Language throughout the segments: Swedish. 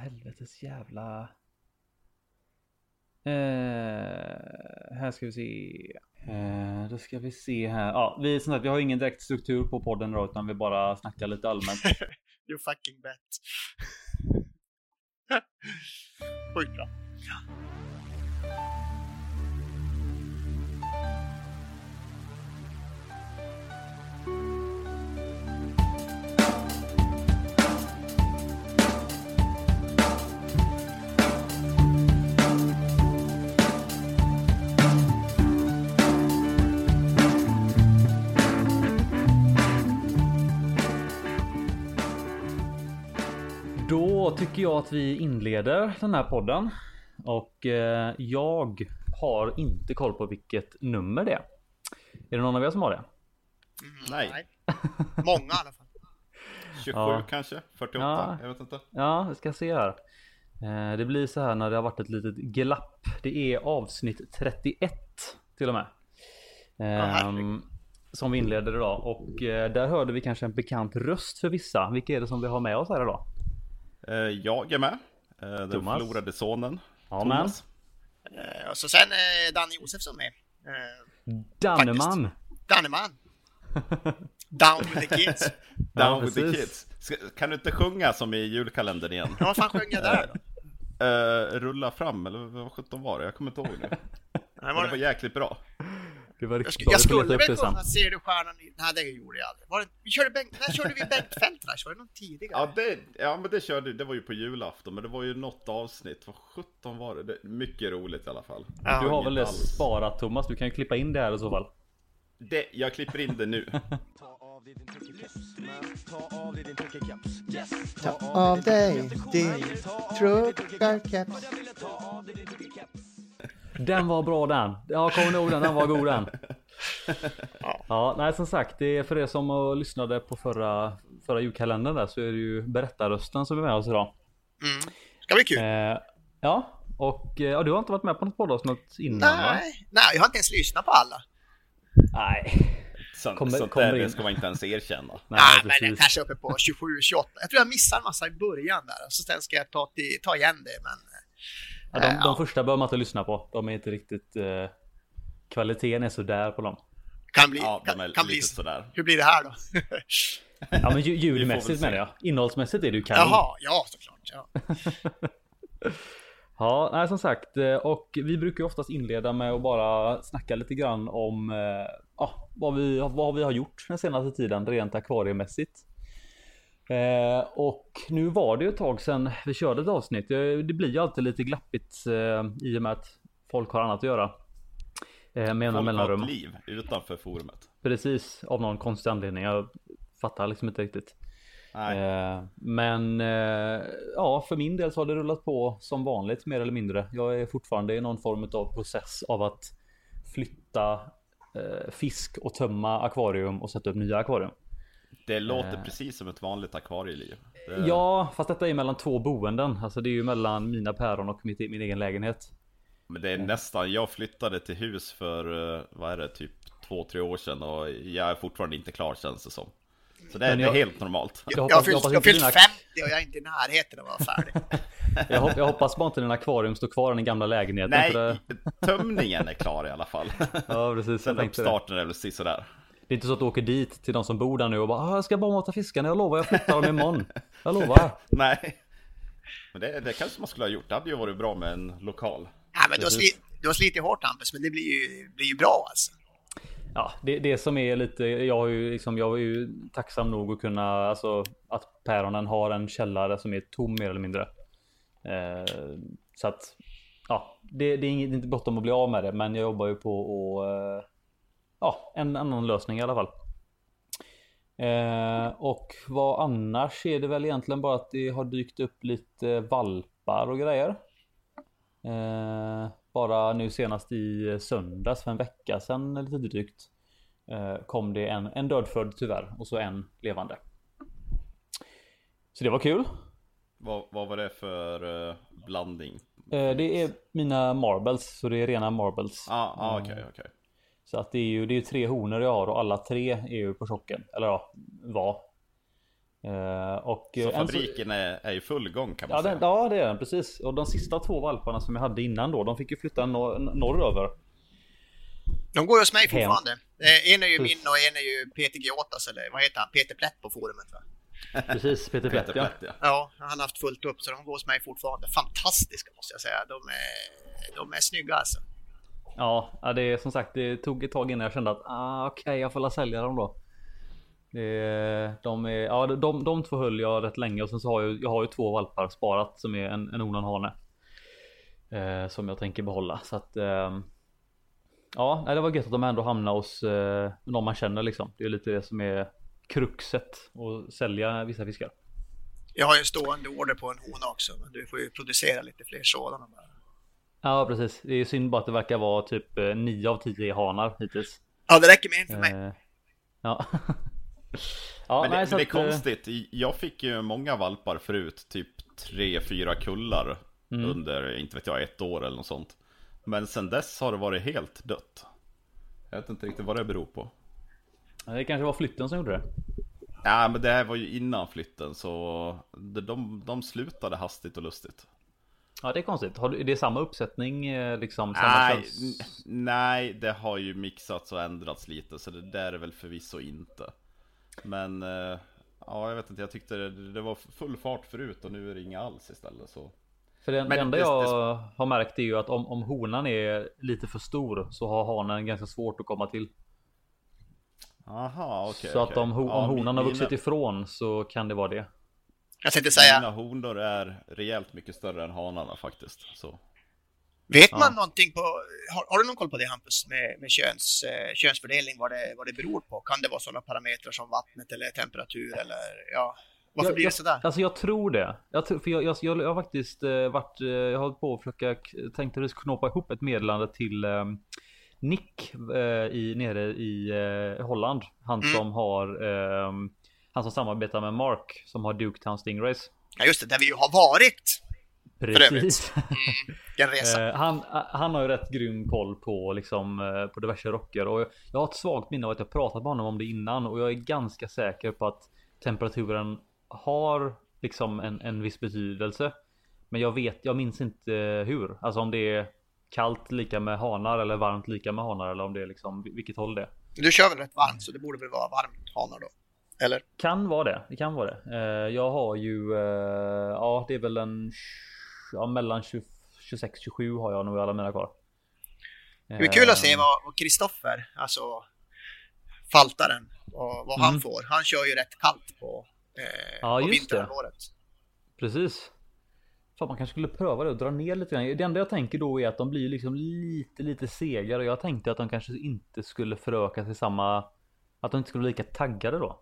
helvetes jävla... Eh, här ska vi se. Eh, då ska vi se här. Ja, vi, som sagt, vi har ingen direkt struktur på podden då, utan vi bara snackar lite allmänt. you fucking bet. Sjukt bra. Då tycker jag att vi inleder den här podden. Och eh, jag har inte koll på vilket nummer det är. Är det någon av er som har det? Mm, Nej. Många i alla fall. 27 Ja. kanske? 48? Ja. Jag vet inte. Ja, vi ska se här. Eh, det blir så här när det har varit ett litet glapp. Det är avsnitt 31 till och med. herregud. Ehm, som vi inleder idag och eh, där hörde vi kanske en bekant röst för vissa. Vilka är det som vi har med oss här idag? Eh, Jag är med. Eh, Den Thomas. förlorade sonen. Thomas. Eh, Och så sen eh, Danne Josefsson med. Eh, Danneman! Danneman. Down with the kids. Down Ja, with the kids. Ska, kan du inte sjunga som i julkalendern igen? Ja, vad fan sjöng jag där då? Eh, rulla fram, eller vad sjutton var det? Jag kommer inte ihåg nu. Nej, var det var det, jäkligt bra. Det var jag, riktigt jag skulle väl kunna se du stjärnan i... Nej, det gjorde jag aldrig. Var det, vi körde Bengt, när körde vi Bengt Feldreich? Var det någon tidigare? Ja, det, ja men det körde, det var ju på julafton, men det var ju något avsnitt. Vad sjutton var det? det? Mycket roligt i alla fall. Ja. Du har väl det sparat Thomas? Du kan ju klippa in det här i så fall. Det, jag klipper in det nu. Ta av dig din truckerkeps, man. Ta av dig din truckerkeps. Den var bra den. Ja, kommer ni ihåg den? Den var god den. Ja, nej som sagt, det är för er som eh, lyssnade på förra, förra julkalendern där så är det ju berättarrösten som är med oss idag. Mm. Ska bli kul. Eh, ja, och eh, ja, du har inte varit med på något poddavsnitt innan va? Nej, nej, jag har inte ens lyssnat på alla. Nej. Sånt, Kommer- sånt kommer där in. det ska man inte ens erkänna. Nej, Nej, men den kanske är uppe på 27, 28. Jag tror jag missar en massa i början där. Så sen ska jag ta, till, ta igen det. Men Ja, de, Eh, de första bör man inte lyssna på. De är inte riktigt... Eh, kvaliteten är sådär på dem. kan bli... Ja, de kan, kan bli sådär. hur blir det här då? Ja men ju- Vi får ljudmässigt väl se. menar jag. Innehållsmässigt är ju kanon. Jaha, ja såklart. Ja. Ja, nej, som sagt. eh, Och vi brukar ju oftast inleda med att bara snacka lite grann om eh, ja, vad, vi, vad vi har gjort den senaste tiden rent akvariemässigt. Eh, och nu var det ju ett tag sedan vi körde ett avsnitt. Det, det blir ju alltid lite glappigt eh, i och med att folk har annat att göra. Eh, med Folk har mellanrum. ett liv utanför forumet. Precis, av någon konstig anledning. Jag fattar liksom inte riktigt. Eh, men eh, ja, för min del så har det rullat på som vanligt mer eller mindre. Jag är fortfarande i någon form av process av att flytta eh, fisk och tömma akvarium och sätta upp nya akvarium. Det låter Eh. precis som ett vanligt akvarieliv. Det, Ja, fast detta är mellan två boenden. Alltså det är ju mellan mina päron och mitt, min egen lägenhet. Men det är nästan, jag flyttade till hus för, eh, vad är det, typ två, tre år sedan och jag är fortfarande inte klar känns det som. Så det, är- jag- är helt normalt. Jag hoppas- har fyllt, jag hoppas jag har inte fyllt dina- 50 och jag är inte i närheten av att vara färdig. Jag, hop- jag hoppas bara inte din akvarium står kvar i den gamla lägenheten. Nej, för det, tömningen är klar i alla fall. ja, precis. Sen uppstarten är väl sådär. Det är inte så att du åker dit till de som bor där nu och bara "Ah, jag ska bara mata fiskarna, jag lovar jag flyttar dem imorgon. Jag lovar. Nej. Men det, det kanske man skulle ha gjort. Det hade ju varit bra med en lokal. Ja, men du, har slit, du har slitit hårt Hampus, men det blir ju, blir ju bra alltså. Ja, det, det som är lite, jag har ju liksom, jag är ju tacksam nog att kunna, alltså att päronen har en källare som är tom mer eller mindre. Eh, så att, ja, det, det är inget, det är inte bråttom att bli av med det, men jag jobbar ju på att, eh, ja, en annan lösning i alla fall. Eh, och vad annars är det väl egentligen bara att det har dykt upp lite valpar och grejer. Eh, bara nu senast i söndags för en vecka sedan lite drygt. Eh, kom det en, en dödfödd tyvärr och så en levande. Så det var kul. Vad, vad var det för eh, blandning? Eh, det är mina marbles, så det är rena marbles. Ah, ah, okej, okej. Så att det är ju det är ju tre honor jag har och alla tre är ju på chocken. Eller ja, var. Eh, och, eh, Så än fabriken är, är i full gång kan man Ja, säga. den, ja det är den precis. Och de sista två valparna som jag hade innan då, de fick ju flytta nor norröver. De går ju hos mig Hem. fortfarande. Eh, En är ju Precis. min och en är ju Peter Giotas, eller vad heter han? Peter Plätt på forumet va? Precis, Peter Plätt Peter ja. Plätt, ja. Ja, han har haft fullt upp så de går hos mig fortfarande. Fantastiska måste jag säga. De är, de är snygga alltså. Ja, det är som sagt, det tog ett tag innan jag kände att ah, okej, jag får la sälja dem då. Det, de, är, ja, de, de två höll jag rätt länge och sen så har jag, jag har ju två valpar sparat som är en, en onan hane. Eh, som jag tänker behålla så att. Eh, ja, det var gött att de ändå hamnar hos eh, någon man känner liksom. Det är lite det som är kruxet att sälja vissa fiskar. Jag har ju en stående order på en hona också, men du får ju producera lite fler sådana bara. Ja, precis. Det är synd bara att det verkar vara typ 9 av 10 hanar hittills. Ja, det räcker med en för mig. Eh, ja. ja, Men, det, nej, men det är att, eh, konstigt. Jag fick ju många valpar förut, typ tre, fyra kullar Mm. under, inte vet jag, ett år eller något sånt. Men sen dess har det varit helt dött. Jag vet inte riktigt vad det beror på. Det kanske var flytten som gjorde det. Ja, men det här var ju innan flytten så de, de, de slutade hastigt och lustigt. Ja, det är konstigt. Har du, är det samma uppsättning liksom? Samma Nej, nej, det har ju mixats och ändrats lite så det där är väl förvisso inte. Men eh, ja, jag vet inte, jag tyckte det, det var full fart förut och nu är det inga alls istället så. För det, det enda det- jag har märkt är ju att om, om honan är lite för stor så har hanen ganska svårt att komma till. Aha, okej. så att okej. om, ho, Ja, om honan har mina- vuxit ifrån så kan det vara det. Jag tänkte säga, Mina honor är rejält mycket större än hanarna faktiskt. Så. vet man Ja. någonting på, har, har du någon koll på det Hampus, med, med köns, eh, könsfördelning, vad det, vad det beror på? Kan det vara sådana parametrar som vattnet eller temperatur eller ja, varför Jag- blir det jag, sådär? Alltså jag tror det. Jag, tror, för jag, jag, jag, jag har faktiskt eh, varit, eh, jag har hållit på att försöka, tänkte att vi skulle knåpa ihop ett meddelande till eh, Nick eh, i, nere i eh, Holland. Han Mm. som har, eh, han som samarbetar med Mark som har Duketown Stingrays. Ja just det, där vi ju har varit. Precis. den resan. Eh, han, han har ju rätt grym koll på liksom eh, på diverse rocker och jag, har ett svagt minne av att jag pratat med honom om det innan och jag är ganska säker på att temperaturen har liksom en, en viss betydelse. Men jag vet, jag minns inte hur. Alltså om det är kallt lika med hanar eller varmt lika med hanar eller om det är liksom vilket håll det är. Du kör väl rätt varmt så det borde väl vara varmt hanar då? Eller? Kan vara det. Det kan vara det. Eh, jag har ju, eh, ja det är väl en, ja, mellan 26-27 har jag nog alla mina kvar. Det blir kul att se Eh, vad Kristoffer, alltså faltaren, vad, vad han Mm. får. Han kör ju rätt kallt på, eh, Ja, på vinterhalvåret. Precis. Fan, man kanske skulle pröva det och dra ner lite grann. Det enda jag tänker då är att de blir liksom lite, lite segare. Jag tänkte att de kanske inte skulle föröka sig samma... Att de inte skulle bli lika taggade då.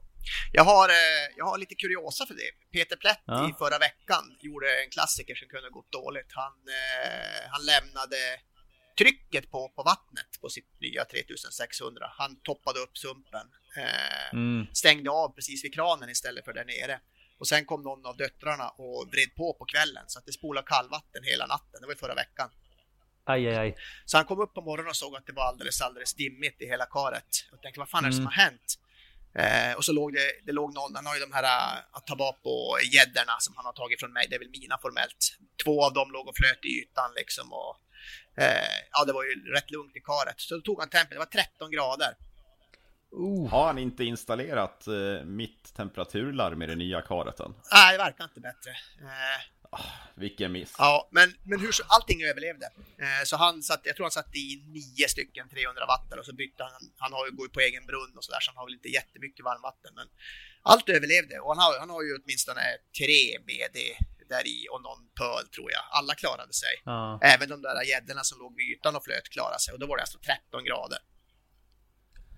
Jag har, eh, jag har lite kuriosa för det. Peter Plätt Ja. i förra veckan gjorde en klassiker som kunde gått dåligt. Han, eh, han lämnade trycket på, på vattnet på sitt nya 3600. Han toppade upp sumpen. Eh, Mm. stängde av precis vid kranen istället för där nere. Och sen kom någon av döttrarna och vred på på kvällen så att det spolade kallvatten hela natten. Det var ju förra veckan. Aj, aj, aj. Så han kom upp på morgonen och såg att det var alldeles, alldeles dimmigt i hela karet. Och tänkte, vad fan är det som Mm. har hänt? Eh, och så låg det, det låg någon, han har ju de här uh, Atabapo-gäddorna som han har tagit från mig, det är väl mina formellt. Två av dem låg och flöt i ytan liksom och eh, ja, det var ju rätt lugnt i karet. Så då tog han tempen, det var 13 grader. Oh. Har han inte installerat eh, mitt temperaturlarm i det nya karet än? Nej, det verkar inte bättre. Eh, Vilken miss. Ja, men, men hur allting överlevde. Eh, så han satt, jag tror han satt i nio stycken 300 watt och så bytte han, han har ju, går ju på egen brunn och sådär så han har väl inte jättemycket varmvatten men allt överlevde och han har, han har ju åtminstone tre BD där i och någon pöl tror jag. Alla klarade sig. Ja. Även de där gäddorna som låg vid ytan och flöt klarade sig och då var det alltså 13 grader.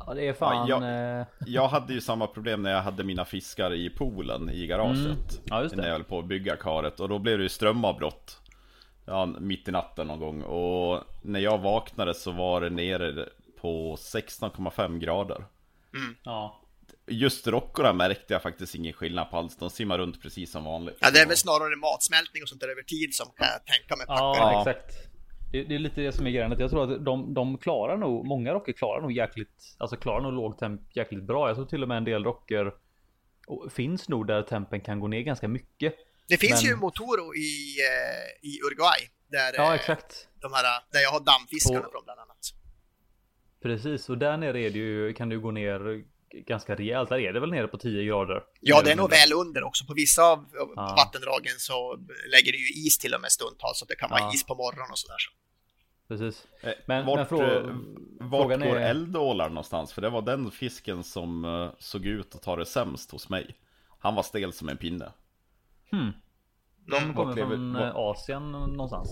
Ja, det är fan... Ja, eh, Jag hade ju samma problem när jag hade mina fiskar i poolen i garaget. Mm. Ja, just det. När jag höll på att bygga karet och då blev det ju strömavbrott. Ja, mitt i natten någon gång. Och när jag vaknade så var det nere på 16,5 grader. ja. Just rockorna märkte jag faktiskt ingen skillnad på alls. De simmar runt precis som vanligt. Ja, det är väl snarare matsmältning och sånt där över tid som kan jag tänka mig. Ja, exakt. Det, det är lite det som är grejen. Jag tror att de, de klarar nog, många rocker klarar nog jäkligt, alltså klarar nog låg temp jäkligt bra. Jag tror till och med en del rocker finns nog där tempen kan gå ner ganska mycket. Det finns Men- ju Motoro i, eh, i Uruguay. Där, Ja, eh, exakt. de här, där jag har dammfiskarna Och- från bland annat. Precis, och där nere är det ju, kan du gå ner ganska rejält. Där är det väl nere på 10 grader. Ja, det är nog väl under också. På vissa av Ja. vattendragen så lägger det ju is till och med stundtals, så att det kan vara Ja. is på morgonen och sådär. Så. Precis. Eh, Men- vart men frå- eh, vart frågan går är- eldålar någonstans? För det var den fisken som eh, såg ut att ta det sämst hos mig. Han var stel som en pinne. Hmm. De Mm. kommer lever- från Asien någonstans.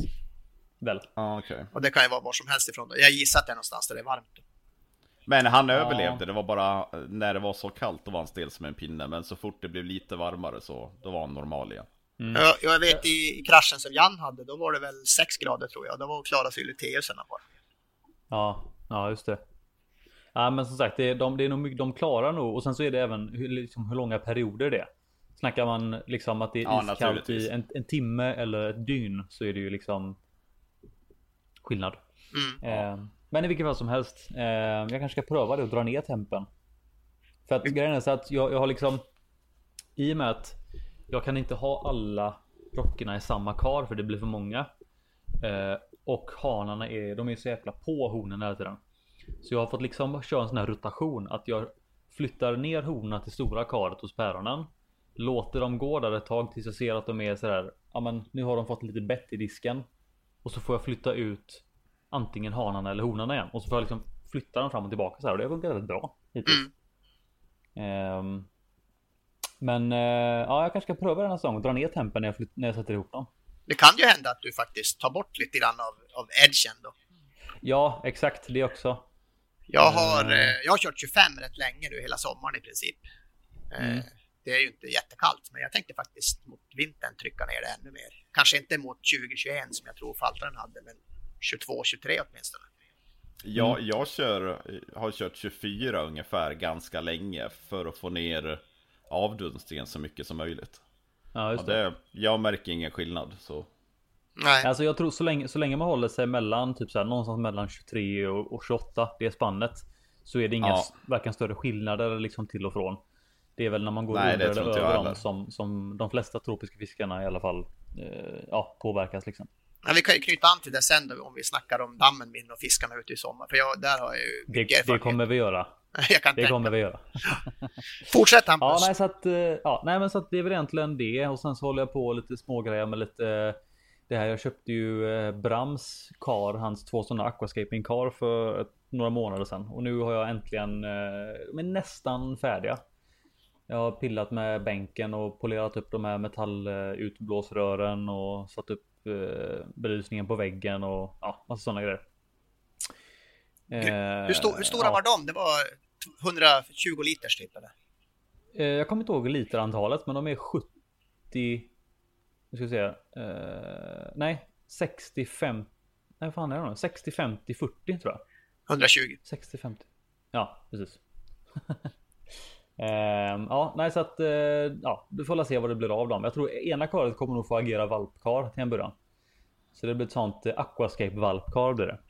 Väl? Ja, okej. Och det kan ju vara var som helst ifrån. Jag gissar att det är någonstans där det är varmt. Men han Ja. överlevde, det var bara när det var så kallt då var han stel som en pinne. Men så fort det blev lite varmare så då var han normal igen. Mm. Jag, jag vet i, i kraschen som Jan hade, då var det väl 6 grader tror jag. Då var klarade sig Luteuserna bara. Ja, ja just det. Ja men som sagt, det är, de, det är nog mycket, de klarar nog och sen så är det även hur, liksom, hur långa perioder det är. Snackar man liksom att det är Ja, iskallt i en, en timme eller ett dygn så är det ju liksom skillnad. Mm. Eh, men i vilket fall som helst. Eh, jag kanske ska pröva det och dra ner tempen. För att grejen är så att jag, jag har liksom i och med att jag kan inte ha alla klockorna i samma kar för det blir för många. Eh, och hanarna är, de är så jäkla på hornen hela tiden. Så jag har fått liksom köra en sån här rotation att jag flyttar ner honorna till stora karet hos päronen. Låter dem gå där ett tag tills jag ser att de är sådär. Ja men nu har de fått lite bett i disken. Och så får jag flytta ut antingen hanarna eller honorna igen. Och så får jag liksom flytta dem fram och tillbaka så här. Och det har funkat rätt bra hittills. Mm. Ehm, men eh, ja, jag kanske ska pröva den här säsongen och dra ner tempen när jag, flytt, när jag sätter ihop dem. Det kan ju hända att du faktiskt tar bort lite grann av, av edgen då. Ja, exakt det också. Jag har, Mm. eh, jag har kört 25 rätt länge nu hela sommaren i princip. Eh, Mm. Det är ju inte jättekallt, men jag tänkte faktiskt mot vintern trycka ner det ännu mer. Kanske inte mot 2021 som jag tror Faltaren hade, men 22-23 åtminstone. Jag, jag kör, har kört 24 ungefär ganska länge för att få ner avdunstningen så mycket som möjligt. Ja, Ja, just det. det, jag märker ingen skillnad så. Nej, Alltså jag tror så länge, så länge man håller sig mellan typ så här, någonstans mellan 23 och, och 28, det spannet. Så är det inga Ja. varken större skillnader liksom till och från. Det är väl när man går Nej, det under eller över dem som, som de flesta tropiska fiskarna i alla fall eh, ja, påverkas liksom. Men vi kan ju knyta an till det sen då, om vi snackar om dammen min och fiskarna ute i sommar. För jag, där har jag ju Det, det kommer vi göra. Det tänka. kommer vi göra. Fortsätt Hampus. Ja, nej, så att, eh, ja, nej, men så att det är väl egentligen det. Och sen så håller jag på lite smågrejer med lite eh, det här. Jag köpte ju eh, Brams kar, hans två sådana aquascaping kar för ett, några månader sedan. Och nu har jag äntligen, är nästan färdiga. Jag har pillat med bänken och polerat upp de här metallutblåsrören och satt upp eh, belysningen på väggen och ja, massa sådana grejer. Eh, Hur, sto- hur stora ja. var de? Det var 120 liters typ eller? Eh, Jag kommer inte ihåg literantalet men de är 70 Nu ska vi se eh, Nej 65 Nej vad fan är de? 60 50 40 tror jag 120. 60 50 Ja precis Ehm, Ja nej så att eh, Ja du får se vad det blir av dem Jag tror ena karet kommer nog få agera valpkar till en början Så det blir ett sånt eh, aquascape valpkar blir det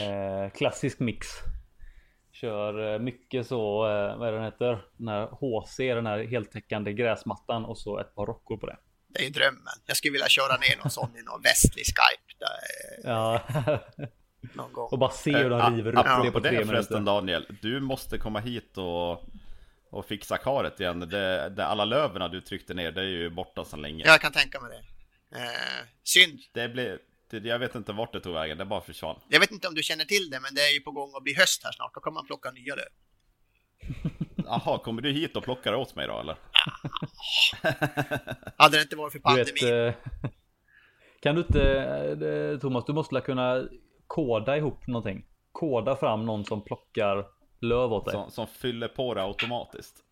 Eh, Klassisk mix Kör eh, mycket så, eh, vad är den heter? Den här HC, den här heltäckande gräsmattan och så ett par rockor på det. Det är ju drömmen. Jag skulle vilja köra ner någon sån i någon västlig Skype där, eh, Ja, någon gång. och bara se hur de Eh, river upp det på tre det förresten minuter. Daniel, du måste komma hit och, och fixa karet igen. Det, det, alla löven du tryckte ner, det är ju borta sedan länge. Jag kan tänka mig det. Eh, synd. Det blev, det, jag vet inte vart det tog vägen, det bara försvann. Jag vet inte om du känner till det, men det är ju på gång att bli höst här snart. Då kommer man plocka nya löv. Jaha, kommer du hit och plockar åt mig då eller? Hade det inte varit för Du pandemin. vet, eh, kan du inte eh, Thomas, du måste kunna koda ihop någonting. Koda fram någon som plockar löv åt dig. Som, som fyller på det automatiskt.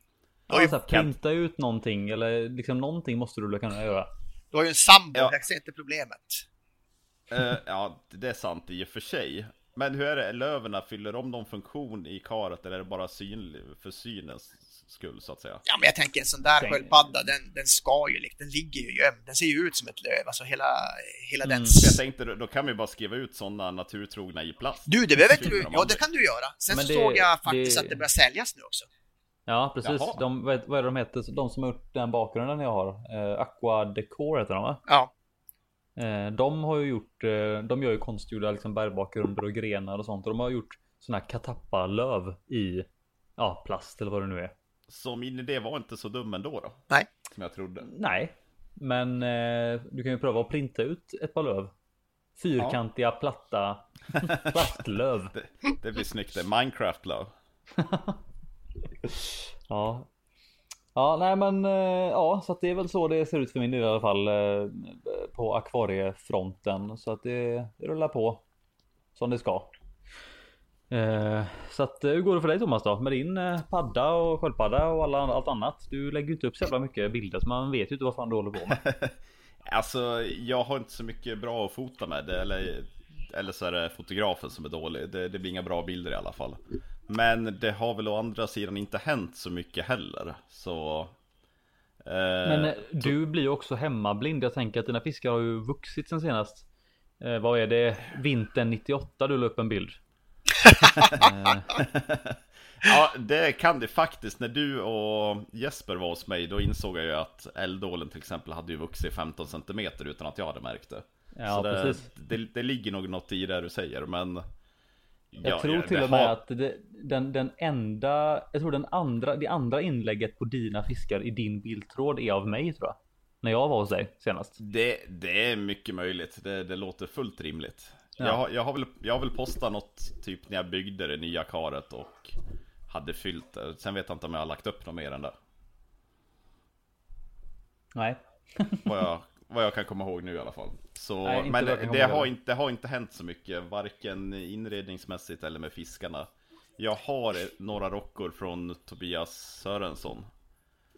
Ja, Oj, så här, printa ut någonting eller liksom någonting måste du väl kunna göra. Du har ju en sambo, Ja. jag ser inte problemet. Eh, ja, det är sant i och för sig. Men hur är det, löven fyller de någon funktion i karet eller är det bara synlig för synens skull så att säga? Ja, men jag tänker en sån där Tänk- sköldpadda, den, den ska ju den ligger ju gömd. Den ser ju ut som ett löv, alltså hela, hela Mm. den... Så jag tänkte, då- kan vi bara skriva ut sådana naturtrogna i plast. Du, det behöver inte du, ja det kan du göra. Sen Men så det- såg jag faktiskt det- att det börjar säljas nu också. Ja precis. Jaha. De, vad, är det de heter? De som har gjort den bakgrunden jag har. Eh, Aqua Decor heter de va? Ja. Eh, de har ju gjort, eh, de gör ju konstgjorda liksom bergbakgrunder och grenar och sånt. Och de har gjort såna här katappa-löv i ja, plast eller vad det nu är. Så min idé var inte så dum ändå då? Nej. Som jag trodde. Nej, men eh, du kan ju pröva att printa ut ett par löv. Fyrkantiga platta plastlöv. Det, det blir snyggt det. Minecraft love. Ja. Ja, nej men eh, ja, så att det är väl så det ser ut för min del i alla fall eh, på akvariefronten. Så att det, det rullar på som det ska. Eh, Så att eh, hur går det för dig Thomas då? Med din eh, padda och sköldpadda och alla, allt annat? Du lägger ju inte upp så jävla mycket bilder så man vet ju inte vad fan du håller på med. Alltså, jag har inte så mycket bra att fota med. Det, eller, eller så är det fotografen som är dålig. Det, det blir inga bra bilder i alla fall. Men det har väl å andra sidan inte hänt så mycket heller. Så... eh, Men du blir ju också hemmablind. Jag tänker att dina fiskar har ju vuxit sen senast. Vad är det? Vintern 98 du la upp en bild. Eh, Ja, det kan det faktiskt. När du och Jesper var hos mig, då insåg jag ju att eldålen till exempel hade ju vuxit 15 cm utan att jag hade märkt det. ja, Så det, precis. det, det ligger nog något i det du säger, men... Jag tror till och med att det, den, den enda, jag tror den andra, det andra inlägget på dina fiskar i din bildtråd är av mig tror jag. När jag var hos dig senast. Det, det är mycket möjligt, det, det låter fullt rimligt. Ja. Jag, jag, har väl, jag har väl postat något typ när jag byggde det nya karet och hade fyllt det. Sen vet jag inte om jag har lagt upp något mer än det. Nej. Vad jag, vad jag kan komma ihåg nu i alla fall. Så, Nej, men det, ihåg. har inte, det har inte hänt så mycket, varken inredningsmässigt eller med fiskarna. Jag har några rockor från Tobias Sörensson.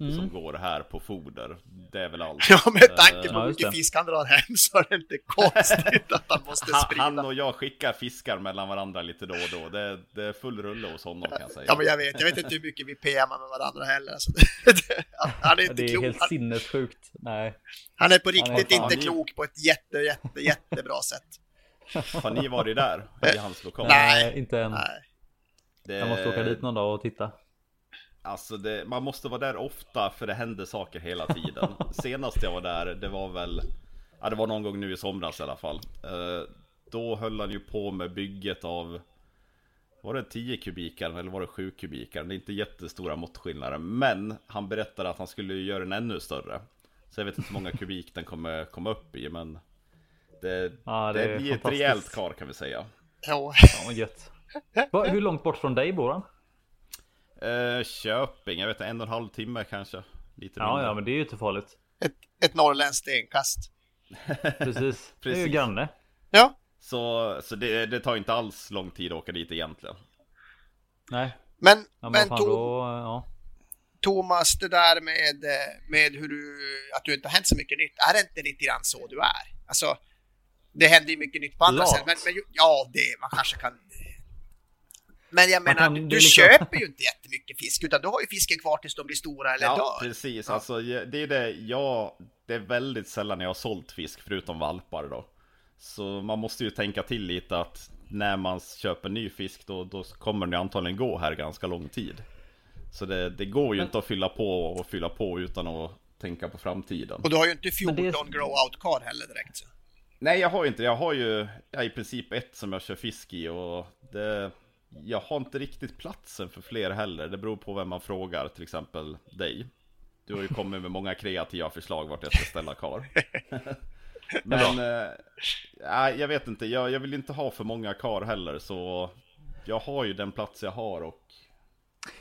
Mm. Som går här på foder. Det är väl allt. Ja, med tanke på hur mycket fisk han drar hem så är det inte konstigt att han måste sprida. han och jag skickar fiskar mellan varandra lite då och då. Det, det är full rulle hos honom kan jag säga. Ja, men jag vet. Jag vet inte hur mycket vi PMar med varandra heller. Alltså, det, han är inte Det är klok. helt Han, sinnessjukt. Nej. han är på är riktigt fan- inte klok på ett jätte, jätte, jättebra sätt. Har ni varit där? I hans lokal? Nej. Nej, inte än. Nej. Det, Jag måste åka dit någon dag och titta. Alltså det, man måste vara där ofta för det händer saker hela tiden. Senast jag var där, det var väl, ja det var någon gång nu i somras i alla fall. Eh, då höll han ju på med bygget av, var det 10 kubikar eller var det 7 kubikar? Det är inte jättestora måttskillnader, men han berättade att han skulle göra den ännu större. Så jag vet inte hur många kubik den kommer komma upp i, men det, Ja, det det, är blir ett rejält kar kan vi säga. Ja. Ja, gött. Va, hur långt bort från dig bor han? Eh, Köping, jag vet inte, en och en halv timme kanske. Lite Ja, mindre. ja, men det är ju inte farligt. Ett, ett norrländskt stenkast. Precis. Det är ju Precis. granne. Ja, Så, så det, det tar inte alls lång tid att åka dit egentligen. Nej, men, ja, men, men fan, To- då, ja. Thomas, det där med, med hur du, att du inte har hänt så mycket nytt. Är det inte lite grann så du är? Alltså, det händer ju mycket nytt på andra sätt. Men, men ja, det, man kanske kan... Men jag menar, kan- du, du liksom- köper ju inte jättemycket fisk, utan du har ju fisken kvar tills de blir stora eller Ja, dör. precis. Alltså, det är det, jag, det är väldigt sällan jag har sålt fisk förutom valpar då. Så man måste ju tänka till lite att när man köper ny fisk då, då kommer den ju antagligen gå här ganska lång tid. Så det, det går ju inte att fylla på och fylla på utan att tänka på framtiden. Och du har ju inte Men 14 det- grow out kar heller direkt. Så. Nej, jag har ju inte Jag har ju ja, i princip ett som jag kör fisk i och det... Jag har inte riktigt platsen för fler heller. Det beror på vem man frågar, till exempel dig. Du har ju kommit med många kreativa förslag vart jag ska ställa kar. Men, nej, jag vet inte. Jag, jag vill inte ha för många kar heller, så jag har ju den plats jag har och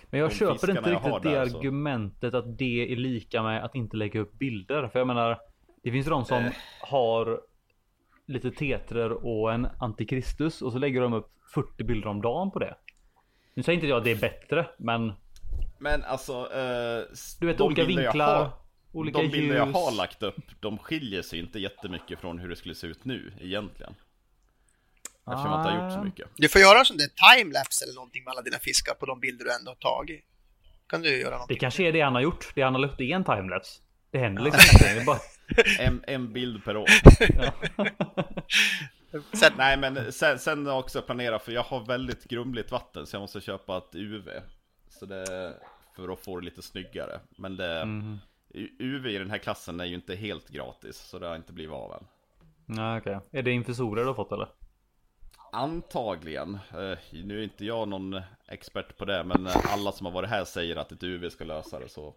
Men jag köper inte jag riktigt det där, så- argumentet att det är lika med att inte lägga upp bilder. För jag menar, det finns de som Eh. har lite tetrer och en antikristus och så lägger de upp 40 bilder om dagen på det. Nu säger inte jag att det är bättre, men Men alltså, eh, du vet olika jag vinklar, har- olika De bilder jag ljus. har lagt upp, de skiljer sig inte jättemycket från hur det skulle se ut nu egentligen. Eftersom jag inte har gjort så Ah. mycket. Du får göra en sån där timelapse eller någonting med alla dina fiskar på de bilder du ändå har tagit. Kan du göra Det någonting? kanske är det han har gjort. Det han har lagt det är en timelapse. Det händer liksom ingenting. Det är bara... En, en bild per år. Sen, Nej men sen, sen också planerat för jag har väldigt grumligt vatten så jag måste köpa ett UV. Så det för att få det lite snyggare. Men det. U- UV i den här klassen är ju inte helt gratis, så det har inte blivit av än. Nej okej. Är det infusorer du har fått eller? Antagligen. Eh, nu är inte jag någon expert på det, men alla som har varit här säger att ett UV ska lösa det, så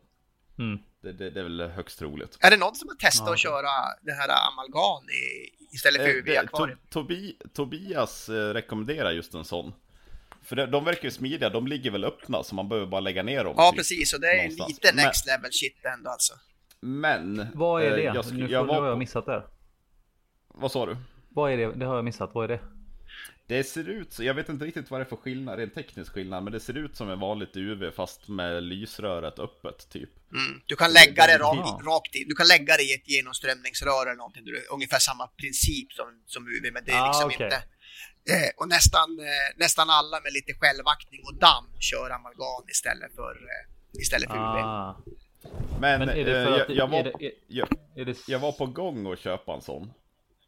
Mm. det, det, det är väl högst troligt. Är det någon som har testat Ja, att köra det här amalgam i, istället för Eh, UV det- akvarium? To- Tobi, Tobias eh, rekommenderar just en sån. För de, de verkar ju smidiga, de ligger väl öppna så man behöver bara lägga ner dem. Ja, typ. precis. Och det är någonstans. lite Men- next level shit ändå alltså. Men... Vad är eh, det? Jag, sk- nu jag nu har var jag missat det. vad sa du? Vad är det? Det har jag missat. Vad är det? Det ser ut, så jag vet inte riktigt vad det är för skillnad, rent teknisk skillnad, men det ser ut som en vanligt UV fast med lysröret öppet typ. Mm. Du kan lägga det rakt, rakt i. Du kan lägga det i ett genomströmningsrör eller någonting. Ungefär samma princip som, som UV, men det är Ah, liksom okej. inte... Eh, och nästan, eh, nästan alla med lite självaktning och damm kör amalgam istället för, eh, istället för UV. Ah. Men, Men är det för jag, att... jag, var, är det, är, jag, är det, jag var på gång att köpa en sån.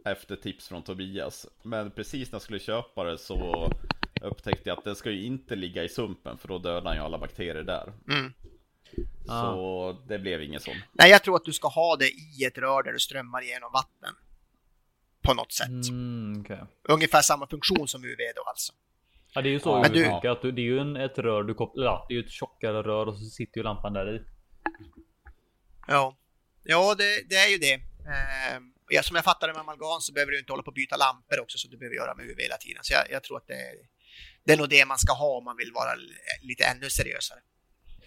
Efter tips från Tobias. Men precis när jag skulle köpa det så upptäckte jag att det ska ju inte ligga i sumpen för då dödar han ju alla bakterier där. Mm. Så det blev ingen sån. Nej, jag tror att du ska ha det i ett rör där du strömmar igenom vatten. På något sätt. Mm, okej. Ungefär samma funktion som UV då alltså. Ja det är ju så men du- funkar. Att du, det är ju en, ett rör du kopplar... Ja, det är ju ett tjockare rör och så sitter ju lampan där i. Ja, ja det, det är ju det. Eh, ja, som jag fattar det med amalgam så behöver du inte hålla på att byta lampor också så du behöver göra med UV hela tiden. Så jag, jag tror att det, det är nog det man ska ha om man vill vara lite ännu seriösare.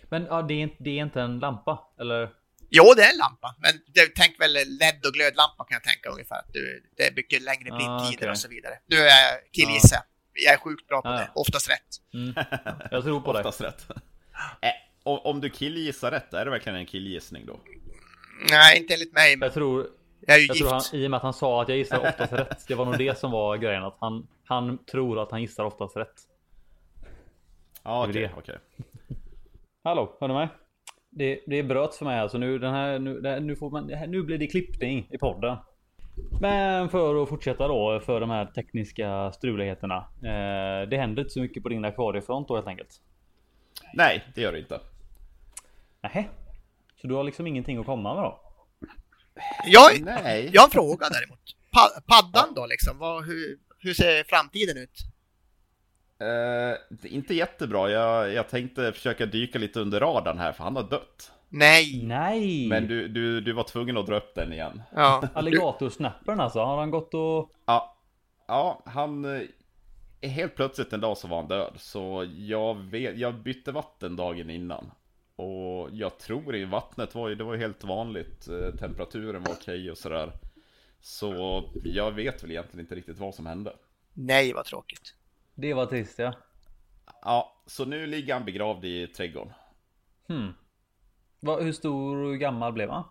Men ja, det, är inte, det är inte en lampa. Eller? Jo, det är en lampa, men det, tänk väl LED och glödlampa kan jag tänka ungefär. Att du, det är mycket längre Ah, blindtider okej. och så vidare. Nu är jag killgissar. Jag är sjukt bra på Ah, det, oftast rätt. Mm. Jag tror på dig. Oftast rätt. Eh, om, om du killgissar rätt, är det verkligen en killgissning då? Nej, inte enligt mig, men Jag tror, jag är ju jag gift. tror han, i och med att han sa att jag gissar oftast rätt. Det var nog det som var grejen. Att han, han tror att han gissar oftast rätt. Ja, Det okej, är det. okej. Hallå, hör du mig? Det, det bröts för mig alltså. Nu, den här, nu, här, nu, får man, nu blir det klippning i podden. Men för att fortsätta då för de här tekniska struligheterna. Eh, det händer inte så mycket på din akvariefront då helt enkelt. Nej, det gör det inte. Nähä? Så du har liksom ingenting att komma med då? Jag, Nej. jag har en fråga däremot. Pa, paddan då liksom, vad, hur, hur ser framtiden ut? Det är inte jättebra. Jag, jag tänkte försöka dyka lite under radarn här, för han har dött. Nej! Nej! Men du, du, du var tvungen att dra upp den igen. Ja. Alligatorsnappern alltså. Har han gått och... Ja, ja han... eh, Helt plötsligt en dag så var han död. Så jag, vet, jag bytte vatten dagen innan. Och jag tror i vattnet var ju, det var ju helt vanligt. eh, Temperaturen var okej och sådär. Så jag vet väl egentligen inte riktigt vad som hände. Nej, vad tråkigt. Det var trist ja. Ja, så nu ligger han begravd i trädgården. Hmm. Va, hur stor och gammal blev han?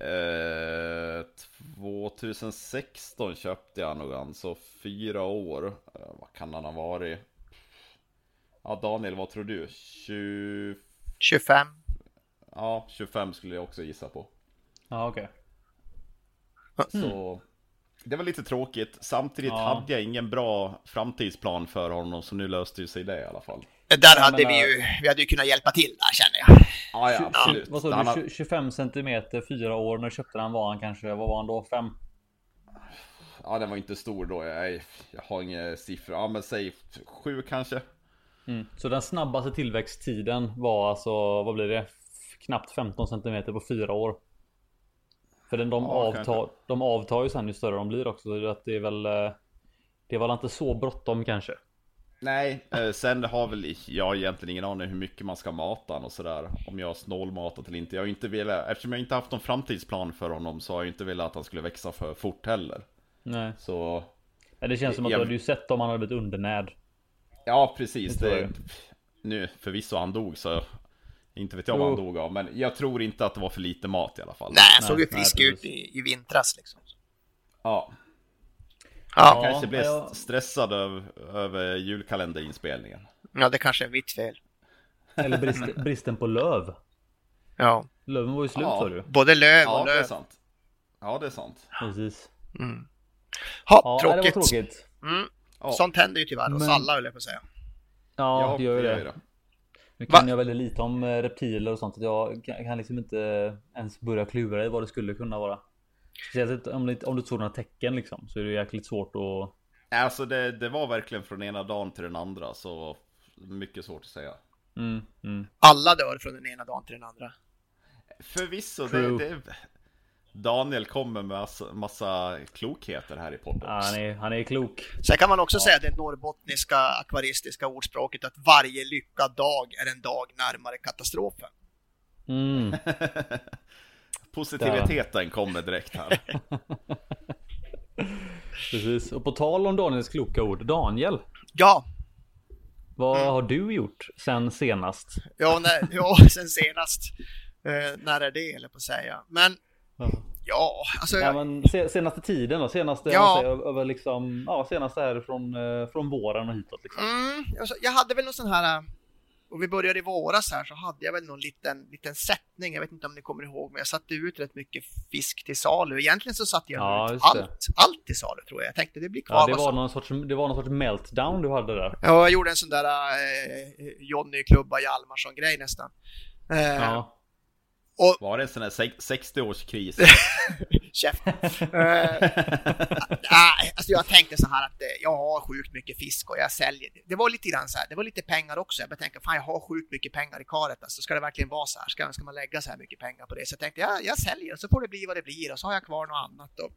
Eh, 2016 köpte jag nog han, så fyra år. Eh, vad kan han ha varit? Ja, Daniel, vad tror du? 20... 25. Ja, 25 skulle jag också gissa på. Ja okej. Så det var lite tråkigt. Samtidigt Ja. hade jag ingen bra framtidsplan för honom, så nu löste ju sig det i alla fall. Där hade men, vi ju, vi hade ju kunnat hjälpa till där känner jag. Ja, ja, absolut. Vad sa Han du? har- Tju- 25 centimeter, fyra år. När köpte den var han kanske, vad var han då? Fem? Ja, den var inte stor då. Jag, jag har inga siffror. Ja, men säg sju kanske. Mm. Så den snabbaste tillväxttiden var alltså, vad blir det? Knappt 15 centimeter på fyra år. För den, de, Ja, avtar, kanske. de avtar ju sen ju större de blir också. Så att det är väl eh, Det var väl inte så bråttom kanske. Nej, eh, sen har väl jag egentligen ingen aning hur mycket man ska mata han och sådär. Om jag har snålmatat eller inte. Jag inte velat, eftersom jag inte haft någon framtidsplan för honom så har jag inte velat att han skulle växa för fort heller. Nej. Så, Ja, Det känns som att Jag- du hade ju sett om han hade blivit undernärd. Ja precis. Det nu, förvisso han dog så inte vet jag vad han dog av. Men jag tror inte att det var för lite mat i alla fall. Nej, han såg ju frisk ut i, i vintras liksom. Ja, Ja, kanske blev ja. stressad över, över julkalenderinspelningen. ja, det kanske är mitt fel. Eller brist, bristen på löv. Ja, Löven var ju slut Ja. sa du. både löv Ja, och det är löv. sant. Ja, det är sant. Precis. Mm. Ha, Ja, tråkigt. det var tråkigt. Mm. Ja. Sånt händer ju tyvärr hos Men- alla höll jag på att säga. Ja, det gör ju det. Nu Va? kan jag väldigt lite om eh, reptiler och sånt. Jag kan liksom inte ens börja klura i vad det skulle kunna vara. Speciellt om det, om du såg några tecken liksom. Så är det jäkligt svårt att... Alltså det, det var verkligen från ena dagen till den andra, så mycket svårt att säga. Mm, mm. Alla dör från den ena dagen till den andra. Förvisso, det, det, Daniel kommer med massa, massa klokheter här i podden. Ja, han, är, han är klok. Sen kan man också säga det norrbottniska akvaristiska ordspråket att varje lyckad dag är en dag närmare katastrofen. Mm. Positiviteten kommer direkt här. Precis. Och på tal om Daniels kloka ord. Daniel, Ja, vad Mm. har du gjort sen senast? ja, när, ja sen senast. Eh, när är det, eller på att säga. Men ja, alltså. Ja, men se, senaste tiden då? Senaste, Ja. säger, över liksom, ja, senaste här från, eh, från våren och hitåt liksom. Mm, alltså, jag hade väl någon sån här, äh, och vi började i våras här, så hade jag väl någon liten, liten sättning, jag vet inte om ni kommer ihåg, men jag satte ut rätt mycket fisk till salu. Egentligen så satte jag Ja, ut allt, allt till salu tror jag. Jag tänkte det blir kvar. Ja, det var, någon sorts, det var någon sorts meltdown du hade där. Ja, jag gjorde en sån där eh, Johnny Klubba Hjalmarsson-grej nästan. Eh, Ja. Var det en sån här sex- 60-årskris? Käft. Eh, nej, alltså jag tänkte så här att eh, jag har sjukt mycket fisk och jag säljer. Det var lite grann så här, det var lite pengar också. Jag tänka, fan jag har sjukt mycket pengar i karet. Alltså, ska det verkligen vara så här? Ska, ska man lägga så här mycket pengar på det? Så jag tänkte, ja, jag säljer och så får det bli vad det blir och så har jag kvar något annat. Och,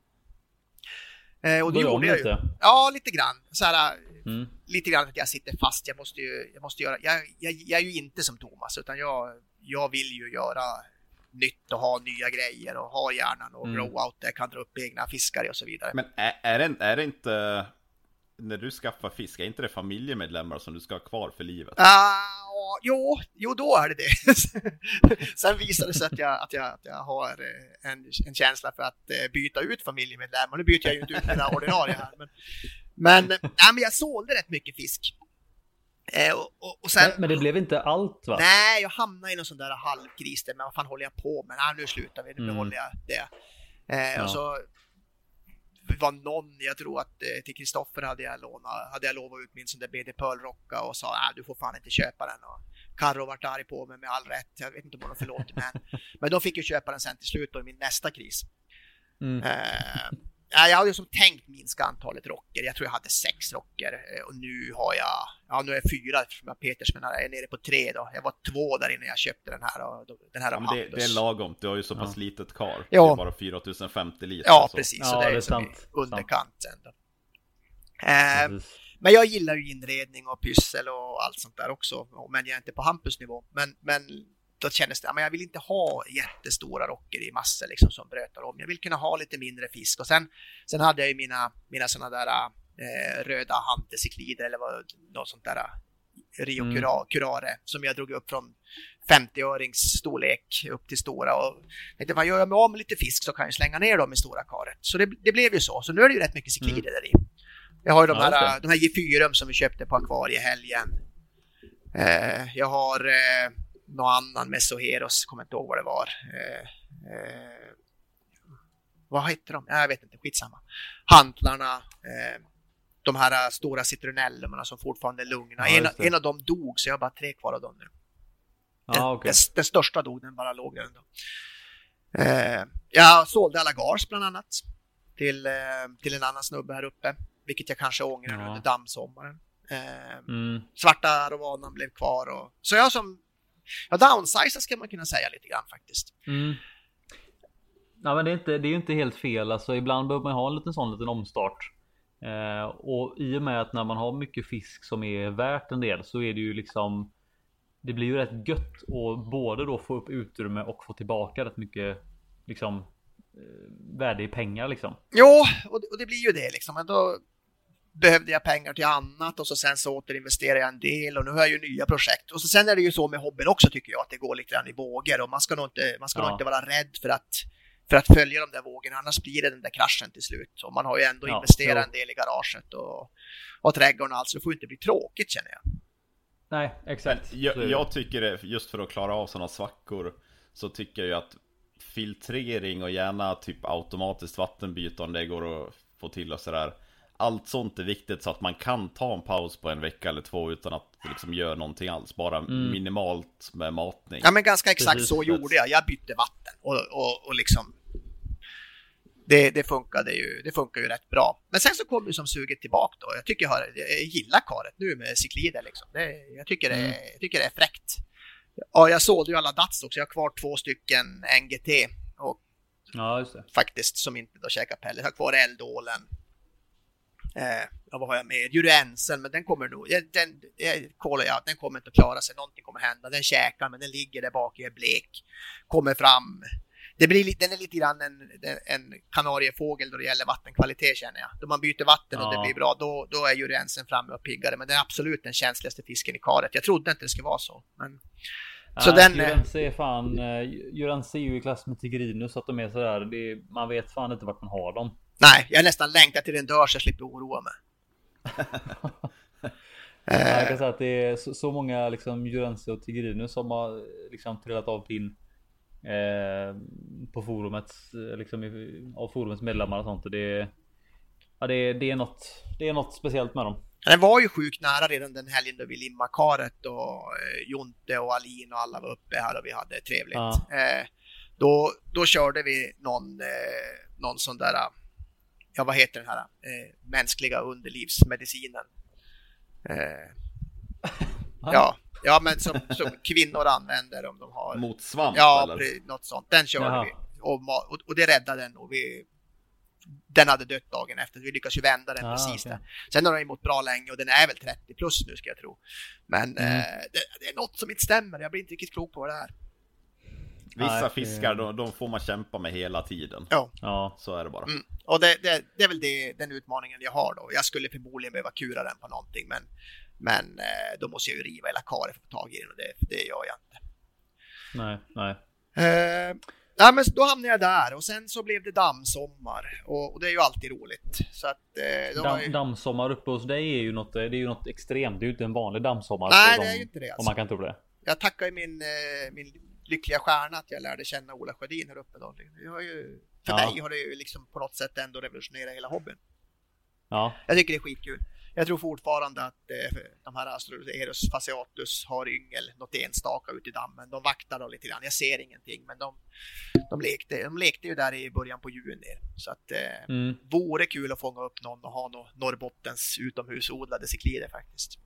eh, och det gjorde jag ju. lite. Ja, lite grann. Så här, Mm. lite grann att jag sitter fast. Jag måste ju, jag måste göra, jag, jag, jag är ju inte som Thomas utan jag, jag vill ju göra nytt och ha nya grejer och ha hjärnan och Mm. grow out där, kan dra upp egna fiskar och så vidare. Men är, är, det, är det inte... När du skaffar fisk, är inte det familjemedlemmar som du ska ha kvar för livet? Ah, jo, jo, då är det det. Sen visade det sig att jag, att jag, att jag har eh, en, en känsla för att eh, byta ut familjemedlemmar. Nu byter jag ju inte ut mina ordinarie här. Men, men, nej, men jag sålde rätt mycket fisk. Eh, och, och, sen, Men, det blev inte allt va? Nej, jag hamnade i någon sån där halvkris där, men vad fan håller jag på med? Nej, nu slutar vi, nu Mm. behåller jag det. Eh, Ja. Och så var någon, jag tror att eh, till Kristoffer hade jag lånat, hade jag lovat ut min sån där BD Pearl-rocka och sa att du får fan inte köpa den. Och Carro vart arg på mig med all rätt, jag vet inte om hon har förlåtit mig. Men de fick ju köpa den sen till slut då i min nästa kris. Mm. Ja, jag hade ju som tänkt minska antalet rocker. Jag tror jag hade sex rocker eh, och nu har jag, ja nu är jag fyra eftersom jag Peters men jag är nere på tre då. Jag var två där innan jag köpte den här och den här Ja, det, Hampus. det är lagom, du har ju så pass Ja. litet kar. Ja. Det är bara 4050 liter. Ja, så. precis. Ja, så det är, det är liksom sant. underkant sen då. Eh, Precis. men jag gillar ju inredning och pyssel och allt sånt där också. Men jag är inte på Hampus nivå. Men, men då kändes det, men jag vill inte ha jättestora rocker i massor liksom som brötar om. Jag vill kunna ha lite mindre fisk. Och sen, sen hade jag ju mina, mina sådana där eh, röda hantecyklider eller vad, något sånt där eh, Rio Mm. Cura- Curare som jag drog upp från 50-örings storlek upp till stora och tänkte vad gör jag med med lite fisk så kan jag slänga ner dem i stora karet. Så det, det blev ju så. Så nu är det ju rätt mycket cyklider där i. Jag har ju de Mm. Ja, här, just de här G4 som vi köpte på akvariehelgen. Eh, jag har eh, någon annan Mesoheros, kommer inte ihåg vad det var. Eh, eh, vad heter de? Jag vet inte, skitsamma. Hantlarna, eh, de här stora citronellerna som fortfarande är lugna. Ja, en, en av dem dog så jag har bara tre kvar av dem nu. Den, Ja, okej. den, den största dog, den bara låg där ändå. Eh, jag sålde alla gars bland annat till, eh, till en annan snubbe här uppe, vilket jag kanske ångrar Ja. under dammsommaren. Eh, Mm. svarta Rovanan blev kvar och så jag som Ja, downsiza ska man kunna säga lite grann faktiskt. Mm. Ja, men det är, inte, det är ju inte helt fel. Alltså, ibland behöver man ha en liten sån liten omstart. Eh, och i och med att när man har mycket fisk som är värt en del så är det ju liksom Det blir ju rätt gött att både då få upp utrymme och få tillbaka rätt mycket liksom eh, värde i pengar liksom. Jo, och det, och det blir ju det liksom. Men då behövde jag pengar till annat och så sen så återinvesterade jag en del och nu har jag ju nya projekt. Och så sen är det ju så med hobbyn också tycker jag att det går lite grann i vågor och man ska nog inte, man ska nog Ja. inte vara rädd för att för att följa de där vågorna, annars blir det den där kraschen till slut. Och man har ju ändå Ja, investerat en del i garaget och, och trädgården och allt, så det får ju inte bli tråkigt känner jag. Nej, exakt. Jag, jag tycker det, just för att klara av sådana svackor Så tycker jag ju att filtrering och gärna typ automatiskt vattenbyte om det går att få till och sådär allt sånt är viktigt så att man kan ta en paus på en vecka eller två utan att liksom göra någonting alls. Bara minimalt med matning. Ja men ganska exakt Precis, så gjorde jag. Jag bytte vatten och, och, och liksom det, det funkade ju, det funkar ju rätt bra. Men sen så kom ju som suget tillbaka då. Jag tycker jag, har, jag gillar karet nu med cyklider liksom. Det, jag, tycker det, Mm. jag tycker det är fräckt. Ja, jag sålde ju alla Dats också. Jag har kvar två stycken NGT och Ja, just det. faktiskt som inte då käkar pellet. Jag har kvar Eldålen. Eh, ja, vad har jag med? Jurensen, men den kommer nog, den, jag kollar jag, den kommer inte att klara sig. Någonting kommer hända. Den käkar, men den ligger där bak, är blek. Kommer fram. Det blir, den är lite grann en, en kanariefågel då det gäller vattenkvalitet känner jag. Då man byter vatten och det Ja. blir bra, då, då är jurensen framme och piggare. Men den är absolut den känsligaste fisken i karet. Jag trodde inte det skulle vara så. Men... Så Nej, den, Jurense är fan... eh, Jurense är ju i klass med Tigrinus så att de är sådär. Det man vet fan inte vart man har dem. Nej, jag nästan längtar till den dör så jag slipper oroa mig. Jag eh, kan säga att det är så, så många liksom Jurense och Tigrinus som har liksom trillat av pinn. Eh, på forumet, eh, liksom av forumets medlemmar och sånt. Och det, är- ja, det, det, är något, det är något speciellt med dem. den var ju sjukt nära redan den helgen då vi limmade karet och eh, Jonte och Alin och alla var uppe här och vi hade trevligt. Ja. Eh, då, då körde vi någon, eh, någon sån där, ja vad heter den här, eh, mänskliga underlivsmedicinen. Eh, ja, ja, men som, som kvinnor använder om de har Mot svamp Ja, eller? något sånt. Den körde Jaha. vi. Och, och, och det räddade den och vi... Den hade dött dagen efter. Vi lyckades ju vända den Ah, precis okej. där. Sen har den ju mått bra länge och den är väl 30 plus nu ska jag tro. Men Mm. eh, det, det är något som inte stämmer. Jag blir inte riktigt klok på vad det är. Vissa Nej, fiskar, det- de, de får man kämpa med hela tiden. Ja. Ja, Så är det bara. Mm. Och det, det, det är väl det, den utmaningen jag har då. Jag skulle förmodligen behöva kura den på någonting men, men eh, då måste jag ju riva hela karet för att få tag i den och det, det gör jag inte. nej, nej. Eh, ja, men då hamnade jag där och sen så blev det dammsommar och, och det är ju alltid roligt. Så att, eh, var ju... Damm, dammsommar uppe hos dig är ju något, det är ju något extremt. Det är ju inte en vanlig dammsommar. Nej, det de- är ju inte det, alltså. Om man kan tro det. Jag tackar ju min, eh, min lyckliga stjärna att jag lärde känna Ola Sjödin här uppe. Då. Jag har ju, för Ja. mig har det ju liksom på något sätt ändå revolutionerat hela hobbyn. Ja, Jag tycker det är skitkul. Jag tror fortfarande att eh, de här Astroeros fasciatus har yngel något enstaka ute i dammen. De vaktar då lite grann. Jag ser ingenting, men de, de, lekte, de lekte ju där i början på juni. Så att eh, mm. vore kul att fånga upp någon och ha någon Norrbottens utomhusodlade ciklider faktiskt.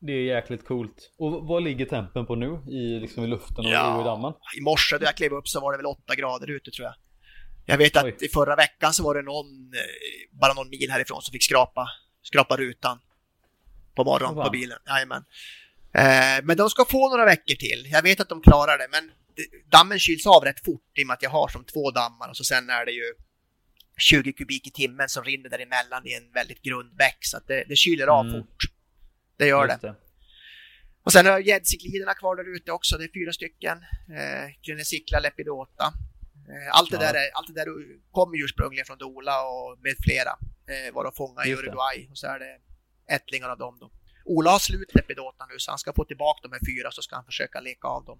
Det är jäkligt coolt. Och vad ligger tempen på nu i, liksom i luften och Ja. i dammen? I morse då jag klev upp så var det väl åtta grader ute tror jag. Jag vet att Oj. i förra veckan så var det någon, eh, bara någon mil härifrån, som fick skrapa, skrapa rutan på morgonen på bilen. Jajamän. Eh, men de ska få några veckor till. Jag vet att de klarar det, men dammen kyls av rätt fort i och med att jag har som två dammar och så sen är det ju 20 kubik i timmen som rinner däremellan i en väldigt grund bäck så att det, det kyler av Mm. fort. Det gör det. Det. Och sen har gäddcykliderna kvar där ute också. Det är fyra stycken. Eh, Krynesikla lepidota. Eh, allt, det Ja. där är, allt det där kommer ursprungligen från Dola och med flera. Eh, var de fångade i. Uruguay. Och så är det ättlingar av dem då. Ola har slut lepidota nu så han ska få tillbaka de här fyra så ska han försöka leka av dem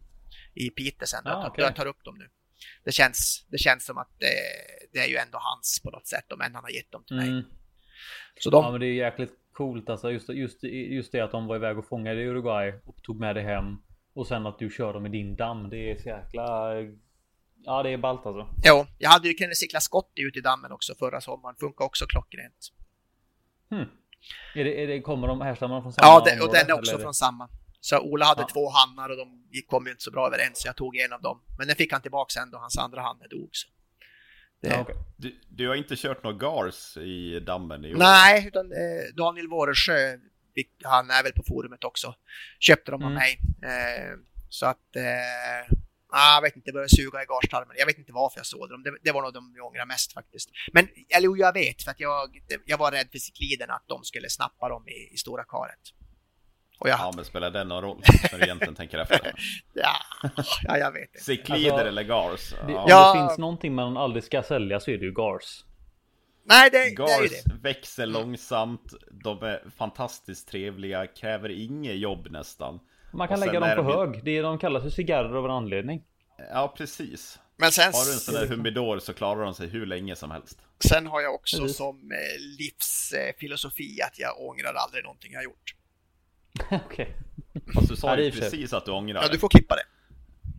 i Piteå sen. Ah, jag, tar, okej. jag tar upp dem nu. Det känns, det känns som att det, det är ju ändå hans på något sätt om än han har gett dem till mig. Mm. Så de, Ja men det är jäkligt coolt alltså. Just, just, just det att de var iväg och fångade i Uruguay och tog med det hem. Och sen att du kör dem i din damm. Det är så jäkla... Ja det är ballt alltså. jo, jag hade ju Krynesikla Scotty ute i dammen också förra sommaren. Funkar också klockrent. Hmm. Är det, är det, kommer de härstammar från samma Ja, det, och den är också eller? från samma. Så Ola hade Ja. två hannar och de kom ju inte så bra överens, så jag tog en av dem. Men den fick han tillbaka sen då hans andra hanne dog. Så. Ja, okej. Du, du har inte kört några gars i dammen i år? Nej, utan eh, Daniel Våresjö, han är väl på forumet också, köpte dem av Mm. mig. Eh, så att, eh, ah, jag vet inte, det började suga i garstarmen. Jag vet inte varför jag såg dem. Det, det var nog de jag ångrar mest faktiskt. Men, eller jag vet, för att jag, jag var rädd för cykliden att de skulle snappa dem i, i stora karet. Och jag, Ja, men spelar det någon roll när du egentligen tänker efter? ja, ja, jag vet inte. Ciklider Alltså, eller gars? Det, Ja. Om Ja. det finns någonting man aldrig ska sälja så är det ju Gars. Nej, det, det är ju Gars det. Växer långsamt, de är fantastiskt trevliga, kräver inget jobb nästan. Man kan lägga dem på de ju- hög. Det är, de kallas för cigarrer av en anledning. Ja, precis. Men sen, Har du en sån där humidor så klarar de sig hur länge som helst. sen har jag också Precis. som eh, livsfilosofi att jag ångrar aldrig någonting jag gjort. Okej. Fast du sa Ja, ju precis att du ångrar Ja, du får klippa det.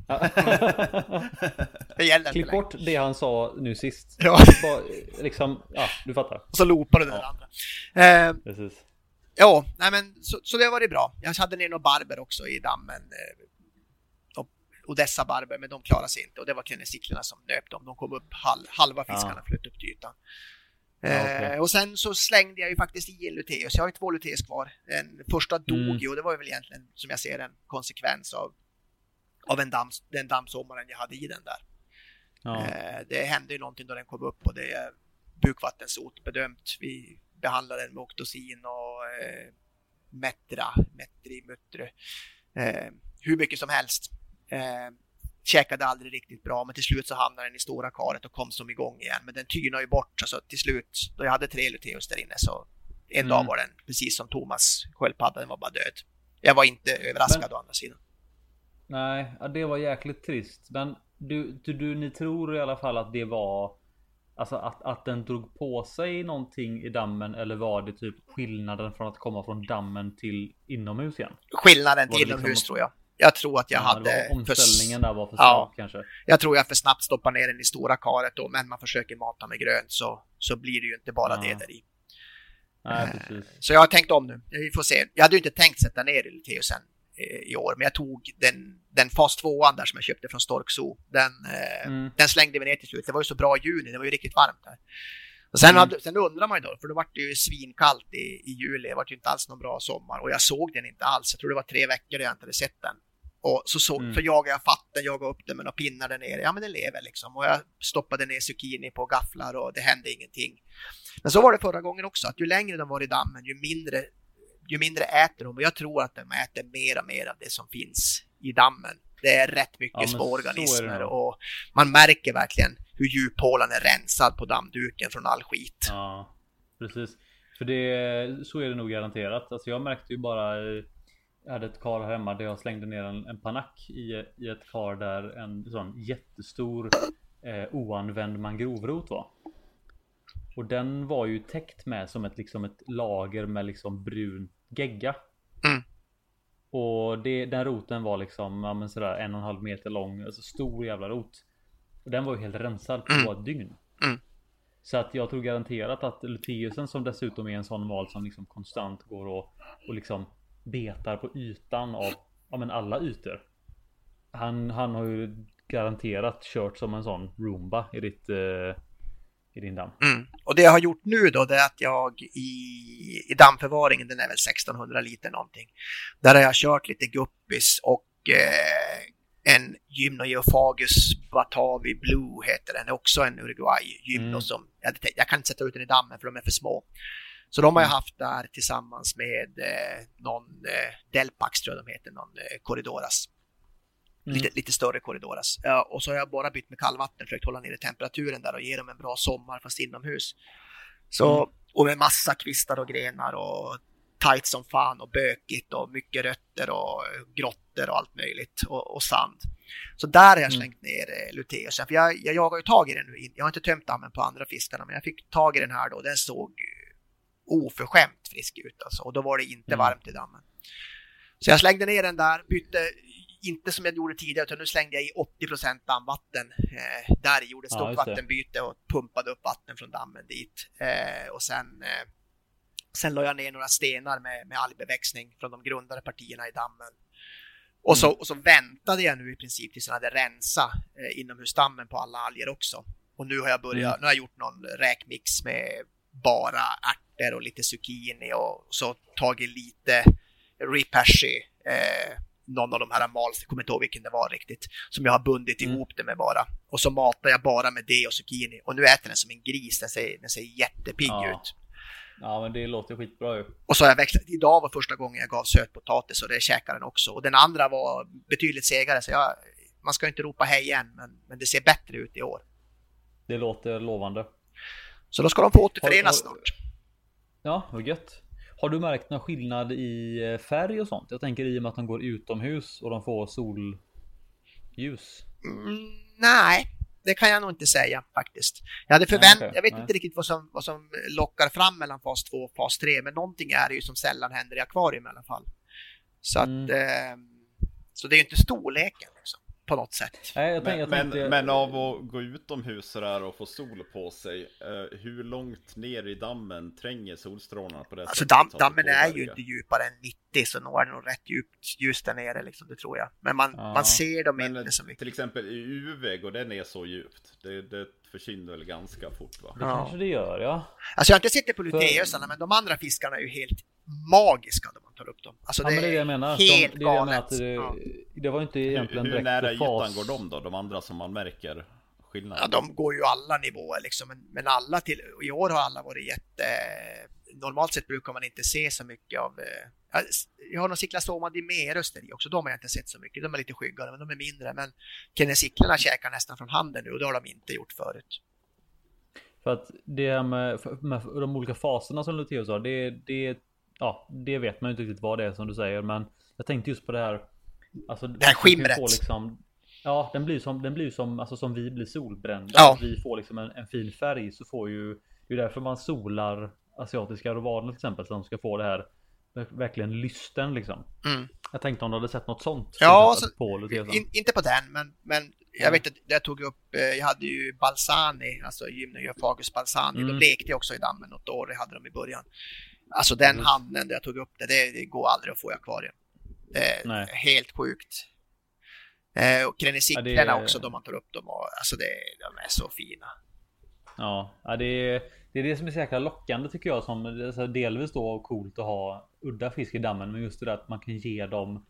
Det gäller Klipp bort det han sa nu sist. Ja, Bara, liksom, ja, du fattar. och så loopar du det där andra. Eh, Precis. Ja, nej men så, så det har varit bra. Jag hade ner några barber också i dammen. Eh, och Odessa barber, men de klarade sig inte och det var kreniciklerna som nöp dem. De kom upp, halv, halva fiskarna Ah. flöt upp till ytan. Ja, Eh, och sen så slängde jag ju faktiskt i en luteus. Jag har ju två luteus kvar. Den första dog Mm. ju och det var ju väl egentligen som jag ser en konsekvens av, av en damm, den dammsommaren jag hade i den där. Ja. Eh, Det hände ju någonting då den kom upp och det är bukvattensot bedömt. Vi behandlade den med Octosin och eh, Metra, Metri, Muttre. Eh, hur mycket som helst. Eh, käkade aldrig riktigt bra men till slut så hamnade den i stora karet och kom som igång igen. Men den tynade ju bort så till slut, då jag hade tre luteus där inne så en Mm. dag var den precis som Thomas sköldpadda, den var bara död. Jag var inte överraskad Men- å andra sidan. Nej, ja, det var jäkligt trist. Men du, du, du, ni tror i alla fall att det var Alltså att, att den drog på sig någonting i dammen eller var det typ skillnaden från att komma från dammen till inomhus igen? Skillnaden till liksom- inomhus tror jag. Jag tror att jag Ja, hade... för- omställningen där var för Ja. svag kanske. Jag tror jag för snabbt stoppar ner den i stora karet då, men man försöker mata med grönt så, så blir det ju inte bara Ja. det där i. Nej, Eh, precis. Så jag har tänkt om nu. Vi får se. Jag hade ju inte tänkt sätta ner Eliteusen eh, i år, men jag tog den, den fas 2 där som jag köpte från Stork Zoo. Den, eh, Mm. den slängde vi ner till slut. Det var ju så bra i juni, det var ju riktigt varmt där. Och sen, Mm. hade, sen undrar man ju då, för då var det ju svinkallt i, i juli, det var ju inte alls någon bra sommar och jag såg den inte alls. Jag tror det var tre veckor jag inte hade sett den. Och så, så, Mm. så jagade jag fatt den, jagade upp den med några pinnar där nere. Ja men den lever liksom. Och jag stoppade ner zucchini på gafflar och det hände ingenting. Men så var det förra gången också, att ju längre de var i dammen, ju mindre, ju mindre äter de. Och jag tror att de äter mer och mer av det som finns i dammen. Det är rätt mycket Ja, små organismer och man märker verkligen hur djuphålan är rensad på dammduken från all skit. Ja, precis. För det, så är det nog garanterat. Alltså jag märkte ju bara i- jag hade ett kar här hemma där jag slängde ner en, en panack i, i ett kar där en sån jättestor eh, oanvänd mangrovrot var. Och den var ju täckt med som ett, liksom ett lager med liksom brun gegga. Mm. Och det, den roten var liksom ja, men sådär en och en halv meter lång, alltså stor jävla rot. Och den var ju helt rensad på Mm. ett dygn. Mm. Så att jag tror garanterat att Luteusen som dessutom är en sån val som liksom konstant går och, och liksom betar på ytan av ja, men alla ytor. Han, han har ju garanterat kört som en sån Roomba i ditt eh, i din damm. Mm. Och det jag har gjort nu då, det är att jag i, i dammförvaringen, den är väl 1600 liter någonting. Där har jag kört lite guppis och eh, en Gymnogeophagus Batavi Blue heter den, också en Uruguay gymno Mm. som, jag, jag kan inte sätta ut den i dammen för de är för små. Så de har jag Mm. haft där tillsammans med eh, någon eh, Delpax tror jag de heter, någon eh, Corridoras. Mm. Lite, lite större Corridoras. Ja, och så har jag bara bytt med kallvatten, försökt hålla nere temperaturen där och ge dem en bra sommar fast inomhus. Så, Mm. och med massa kvistar och grenar och tight som fan och bökigt och mycket rötter och grottor och allt möjligt och, och sand. Så där har jag Mm. slängt ner eh, luteusen. För jag, jag jagar ju tag i den nu. Jag har inte tömt dammen på andra fiskarna men jag fick tag i den här då. Den såg eh, oförskämt frisk ut alltså. Och då var det inte Mm. varmt i dammen. Så jag slängde ner den där, bytte inte som jag gjorde tidigare utan nu slängde jag i 80% dammvatten. Eh, där gjorde ett Ja, stort det. vattenbyte och pumpade upp vatten från dammen dit. Eh, och sen, eh, sen la jag ner några stenar med, med algbeväxning från de grundare partierna i dammen. Och, så, och så väntade jag nu i princip tills jag hade rensa eh, inomhusdammen på alla alger också. Och nu har jag börjat, Mm. nu har jag gjort någon räkmix med bara ärtor och lite zucchini och så tagit lite ripashi, eh, någon av de här mals, jag kommer inte ihåg vilken det var riktigt, som jag har bundit Mm. ihop det med bara. Och så matar jag bara med det och zucchini. Och nu äter den som en gris, den ser, den ser jättepigg Ja. ut. Ja men det låter skitbra ju. Och så har jag växlat, idag var första gången jag gav sötpotatis och det käkade den också. Och den andra var betydligt segare så jag, man ska inte ropa hej än, men, men det ser bättre ut i år. Det låter lovande. Så då ska de få återförenas Har- har- snart. Ja, vad gött. Har du märkt någon skillnad i eh, färg och sånt? Jag tänker i och med att de går utomhus och de får solljus. Mm, nej, det kan jag nog inte säga faktiskt. Jag hade förvänt, okej. jag vet Nej. inte riktigt vad som, vad som lockar fram mellan fas 2 och fas 3, men någonting är det ju som sällan händer i akvarium i alla fall. Så att, Mm. eh, så det är ju inte storleken liksom, på något sätt. Nej, jag, tänk, jag Men, tänkte... men, men av att gå utomhus sådär och få sol på sig, eh, hur långt ner i dammen tränger solstrålarna på det Alltså sättet dam, så att det dammen är ju inte djupare än 90 så nog är det nog rätt djupt ljus där nere liksom, det tror jag. Men man, Ja. man ser dem Men inte så mycket. till exempel i UV går det ner så djupt. Det, det försvinner väl ganska fort va? Det Ja. kanske det gör, ja. Alltså jag har inte sett det på luteusarna men de andra fiskarna är ju helt magiska när man tar upp dem. Alltså ja det, men det är det jag menar. helt de, det galet. att det, Ja. det var ju inte Hur, egentligen hur direkt nära ytan går de då? De andra som man märker skillnad? Ja, de går ju alla nivåer liksom, men, men alla till, i år har alla varit jätte... Normalt sett brukar man inte se så mycket av... eh, ja, Jag har någon Cyclastoma dimerus där i också, de har jag inte sett så mycket. De är lite skyggare, men de är mindre. Men Kinesiklerna käkar nästan från handen nu och det har de inte gjort förut. För att det här med, med de olika faserna som Luteus har, det, det, ja, det vet man ju inte riktigt vad det är som du säger. Men jag tänkte just på det här. Alltså, Det här skimret. Liksom, ja, den blir som, den blir som, alltså som vi blir solbrända. Ja. Vi får liksom en, en fin färg så får ju, det är därför man solar asiatiska rovaner till exempel. Så de ska få det här verkligen lysten liksom. Mm. Jag tänkte om du hade sett något sånt. Ja, exempel på. In, inte på den, men, men jag Ja. vet att jag tog upp, eh, jag hade ju Balsani, alltså Gymnogyofagus balsani, de Mm. lekte också i dammen något år, det hade de i början. Alltså den Mm. handen där jag tog upp det, det, det går aldrig att få i akvarium. Det är Nej. helt sjukt. Eh, och krenesiklerna Ja, är- också, då man tar upp dem, och, alltså det, de är så fina. Ja, ja det, är, det är det som är så jäkla lockande tycker jag. Som alltså, delvis då coolt att ha udda fisk i dammen. Men just det där att man kan ge dem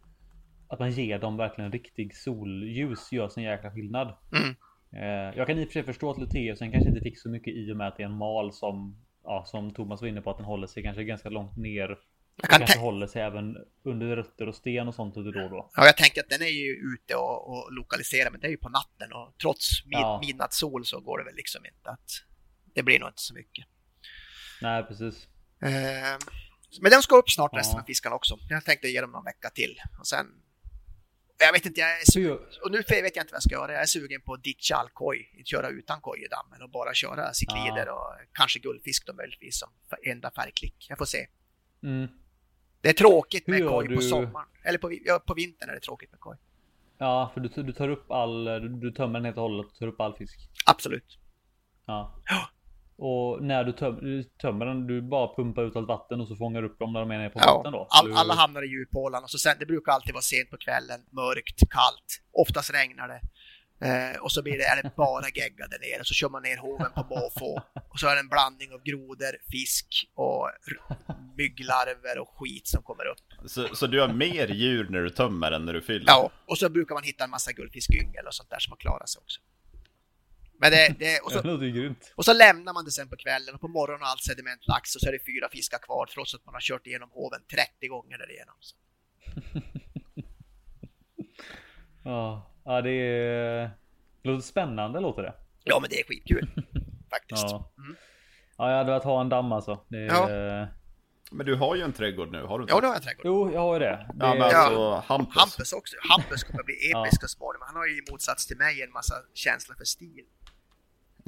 att man ger dem verkligen riktig solljus gör sin jäkla skillnad. Mm. Eh, jag kan i och för sig förstå att Luteusen kanske inte fick så mycket i och med att det är en mal som Ja, som Thomas var inne på att den håller sig kanske ganska långt ner. Jag, kan kanske håller sig även under rötter och sten och sånt lite då och då. ja, jag tänker att den är ju ute och, och lokaliserar, men det är ju på natten och trots mid, Ja. midnattssol så går det väl liksom inte att det blir nog inte så mycket. Nej, precis. Eh, men de ska upp snart resten Ja. av fiskarna också. Jag tänkte ge dem någon vecka till. Och sen... Jag vet inte, jag är su- Hur- och nu vet jag inte vad jag ska göra. Jag är sugen på att ditcha all koj, köra utan koj i dammen och bara köra ciklider och kanske guldfisk då möjligtvis som enda färgklick. Jag får se. Mm. Det är tråkigt med koj på du- sommaren. Eller på, ja, på vintern är det tråkigt med koj. Ja, för du, du tar upp all, du, du tömmer den helt och hållet och tar upp all fisk. Absolut. Ja. Och när du, töm, du tömmer den, du bara pumpar ut allt vatten och så fångar du upp dem när de är nere på Ja, botten då? all, du, alla hamnar i djuphålan och så sen, det brukar alltid vara sent på kvällen, mörkt, kallt, oftast regnar det. Eh, och så blir det, är det bara gegga där nere, så kör man ner hoven på måfå. Och så är det en blandning av grodor, fisk och mygglarver och skit som kommer upp. Så, så du har mer djur när du tömmer än när du fyller? Ja, och så brukar man hitta en massa guldfiskyngel och sånt där som har klarat sig också. Men det, det, och, så, grymt. och så lämnar man det sen på kvällen och på morgonen har allt sediment lagts och så är det fyra fiskar kvar trots att man har kört igenom hoven 30 gånger därigenom. Så. Ja, ja det är... Det låter spännande låter det. Ja, men det är skitkul faktiskt. Ja. Mm. Ja, jag hade velat ha en damm alltså. Det är... Ja. Men du har ju en trädgård nu, har du inte? Ja, det har jag trädgård. Jo, jag har ju det. det Ja, men alltså Hampus. Hampus också. Hampus kommer bli Ja. episk så småningom. Han har ju i motsats till mig en massa känsla för stil.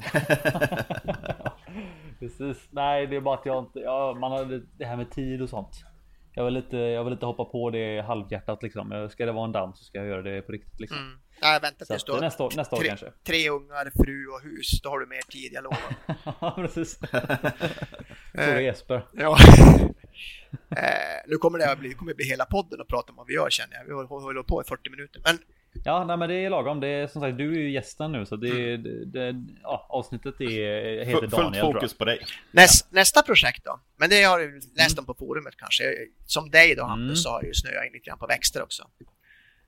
Precis. Nej, det är bara att jag inte... Ja, man har det- här med tid och sånt. Jag vill inte, jag vill inte hoppa på det halvhjärtat liksom. Ska det vara en damm så ska jag göra det på riktigt liksom. Mm. Nej, vänta tills du har nästa, år- nästa år tre, kanske. tre ungar, fru och hus. Då har du mer tid, jag lovar. Ja, precis. Stora Jesper. Ja. eh, nu kommer det att bli, kommer bli hela podden och prata om vad vi gör känner jag. Vi håller på i 40 minuter. Men Ja, nej, men det är lagom. Det är som sagt, du är ju gästen nu så det, Mm. det, det ja, avsnittet är, heter Full- Daniel Fullt fokus på dig. näs, nästa projekt då? Men det har du läst om på forumet kanske. Som dig då Hampus Mm. så har jag ju snöat in lite grann på växter också.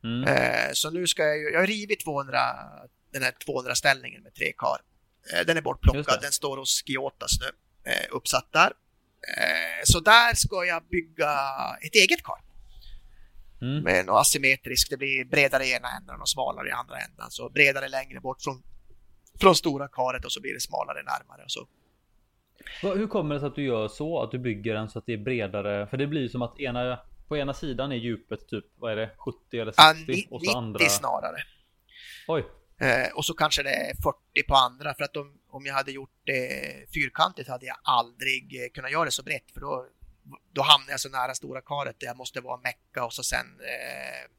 Mm. Eh, så nu ska jag ju, jag har rivit 200, den här 200 ställningen med tre kar. Eh, den är bortplockad, den står hos Giotas nu, eh, uppsatt där. Eh, så där ska jag bygga ett eget kar. Mm. Med något asymmetriskt, det blir bredare i ena änden och smalare i andra änden. Så bredare längre bort från, från stora karet och så blir det smalare närmare. Och så. Hur kommer det sig att du gör så? Att du bygger den så att det är bredare? För det blir som att ena, på ena sidan är djupet typ, vad är det, 70 eller 60? Ah, ni, och 90 så andra... snarare. Oj! Eh, och så kanske det är 40 på andra för att om, om jag hade gjort det fyrkantigt hade jag aldrig eh, kunnat göra det så brett för då, då hamnar jag så nära stora karet där jag måste vara mecka och så sen eh,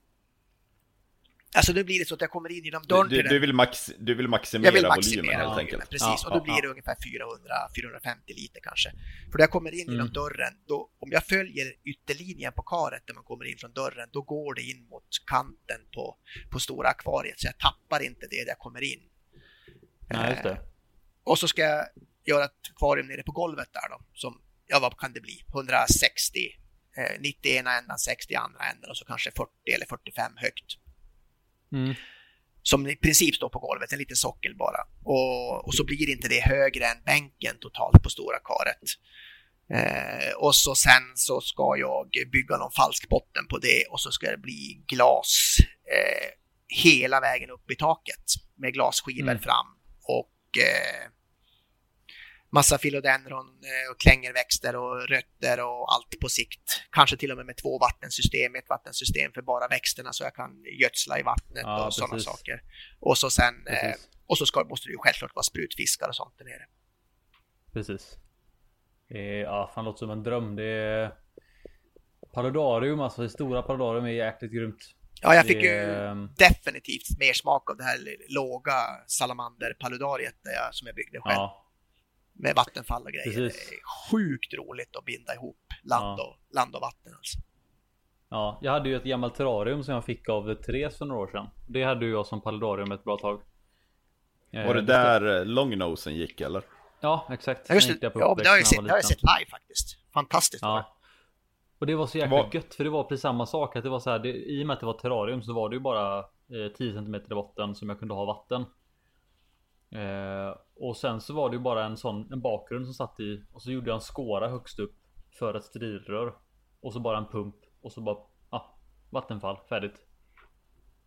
Alltså då blir det så att jag kommer in genom dörren Du, till du, den. du, vill max, du vill maximera, Jag vill volymen maximera helt volymen, enkelt. precis. Ja, och då ja, blir det ja. ungefär 400-450 liter kanske. För när jag kommer in genom Mm. dörren, då, om jag följer ytterlinjen på karet där man kommer in från dörren, då går det in mot kanten på, på stora akvariet. Så jag tappar inte det där jag kommer in. Nej, just Eh, det. och så ska jag göra ett akvarium nere på golvet där då, som, ja vad kan det bli, 160, eh, 90 i ena ändan, 60 i andra änden och så kanske 40 eller 45 högt Mm. som i princip står på golvet, en liten sockel bara. Och, och så blir inte det högre än bänken totalt på stora karet. Eh, och så sen så ska jag bygga någon falsk botten på det och så ska det bli glas eh, hela vägen upp i taket med glasskivor Mm. fram och eh, massa philodendron eh, och klängerväxter och rötter och allt på sikt. Kanske till och med med två vattensystem, ett vattensystem för bara växterna så jag kan gödsla i vattnet Ja, och sådana saker. Och så sen, eh, och så ska, måste det ju självklart vara sprutfiskar och sånt där nere. Precis. Det är, ja, fan låter som en dröm. Det är... Paludarium, alltså det stora paludarium är jäkligt grymt. Ja, jag fick det, ju är- definitivt mer smak av det här låga salamanderpaludariet där jag, som jag byggde själv. Ja, Med vattenfall och grejer. Precis. Det är sjukt roligt att binda ihop land, Ja. och, land och vatten alltså. ja, jag hade ju ett gammalt terrarium som jag fick av Therese för några år sedan. Det hade ju jag som paludarium ett bra tag. Eh, Var det där eh, longnosen gick eller? Ja, exakt. Ja, just det. Ja, det har jag, sett, det har jag var sett live faktiskt. Fantastiskt var. Ja. Och det var så jäkla Vad- gött för det var precis samma sak. Att det var så här, det, I och med att det var terrarium så var det ju bara eh, 10 cm i botten som jag kunde ha vatten. Eh, och sen så var det ju bara en sån en bakgrund som satt i och så gjorde jag en skåra högst upp för ett strilrör. Och så bara en pump och så bara ja, vattenfall färdigt.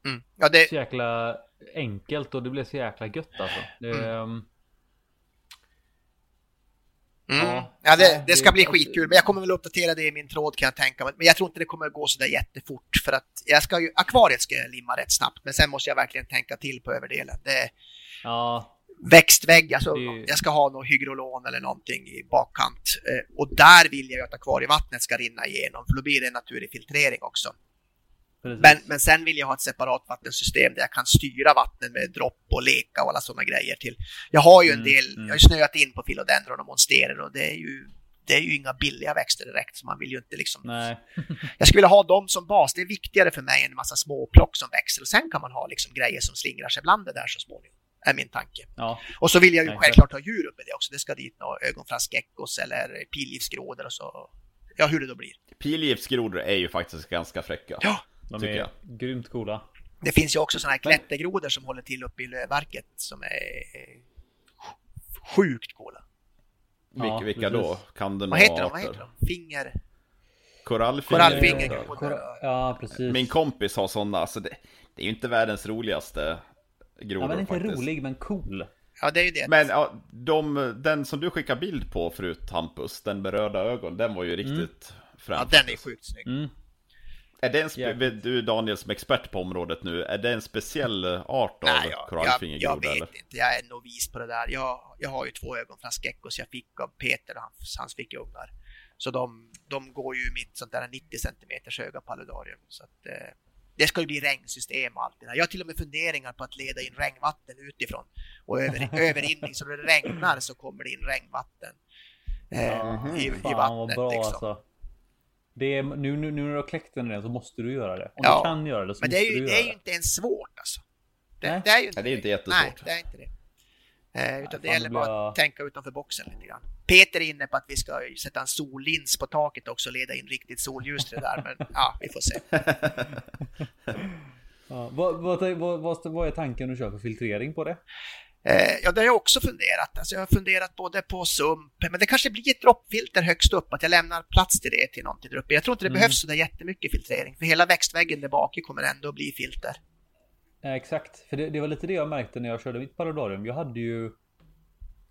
Mm. Ja, det, Så jäkla enkelt och det blev så jäkla gött alltså. Det, ehm, Mm. Ja, Ja, det, det ska bli skitkul, men jag kommer väl uppdatera det i min tråd kan jag tänka mig. Men jag tror inte det kommer gå så där jättefort för att jag ska ju, akvariet ska jag limma rätt snabbt, men sen måste jag verkligen tänka till på överdelen. Det, ja, växtvägg, alltså Det- jag ska ha något hygrolon eller någonting i bakkant. Eh, och där vill jag ju att akvarievattnet ska rinna igenom, för då blir det en naturlig filtrering också. precis. Men, men sen vill jag ha ett separat vattensystem där jag kan styra vattnet med dropp och leka och alla sådana grejer till. Jag har ju en Mm, del, mm. jag har snöat in på philodendron och monsterer och det är ju det är ju inga billiga växter direkt så man vill ju inte liksom Nej. Jag skulle vilja ha dem som bas, det är viktigare för mig än en massa småplock som växer och sen kan man ha liksom grejer som slingrar sig bland det där så småningom. Är min tanke. Ja, Och så vill jag ju Nej, självklart ha djur uppe i det också. Det ska dit några ögonfraskgeckos eller pilgiftsgrodor och så. Ja, hur det då blir. Pilgiftsgrodor är ju faktiskt ganska fräcka. Ja, de Tycker är jag. grymt coola. det finns ju också sådana här klättergrodor som håller till uppe i lövverket som är sjukt coola. Ja, Vilka, vilka då? precis. Kan det Vad heter de? Vad heter de? Finger? Korallfinger. Korallfinger. Kora- Ja, precis. Min kompis har sådana, alltså det, det är ju inte världens roligaste grodor ja, men inte faktiskt. rolig, men cool. Ja, det är ju det. Men ja, de, den som du skickade bild på förut Hampus, den med röda ögon, den var ju riktigt ja, främ. den är sjukt snygg. Mm. Är det en spe- du Daniel som expert på området nu, är det en speciell art av Nej, jag, jag, korallfingergroda jag vet eller? inte. Jag är novis på det där. Jag, jag har ju två ögonfraskgeckos jag fick av Peter och hans, hans fickungar. Så de, de går ju mitt sånt där 90 centimeters höga paludarium. Så att, eh, det ska ju bli regnsystem och allt det där. Jag har till och med funderingar på att leda in regnvatten utifrån och över, överinning. Så när det regnar så kommer det in regnvatten eh, i, i Fan vad vattnet. bra liksom. alltså. Det är, nu, nu, nu när du har kläckt den igen så måste du göra det. Om Ja. du kan göra det så Men det måste är ju, du det göra är ju inte ens svårt alltså. Det, Nej. det är ju inte Nej, det är inte jättesvårt. Nej, det är inte det. Eh, utan det gäller bara att tänka utanför boxen lite grann. Peter är inne på att vi ska sätta en sollins på taket också och leda in riktigt solljus till det där, men ja, vi får se. Ja, vad, vad, vad, vad, är tanken att köra för filtrering på det? Eh, ja, det har jag också funderat. Alltså, jag har funderat både på sump, men det kanske blir ett droppfilter högst upp, att jag lämnar plats till det till någonting där uppe. Jag tror inte det Mm. behövs så där jättemycket filtrering, för hela växtväggen där bak kommer ändå bli filter. Exakt, för det, det var lite det jag märkte när jag körde mitt paludarium. Jag hade ju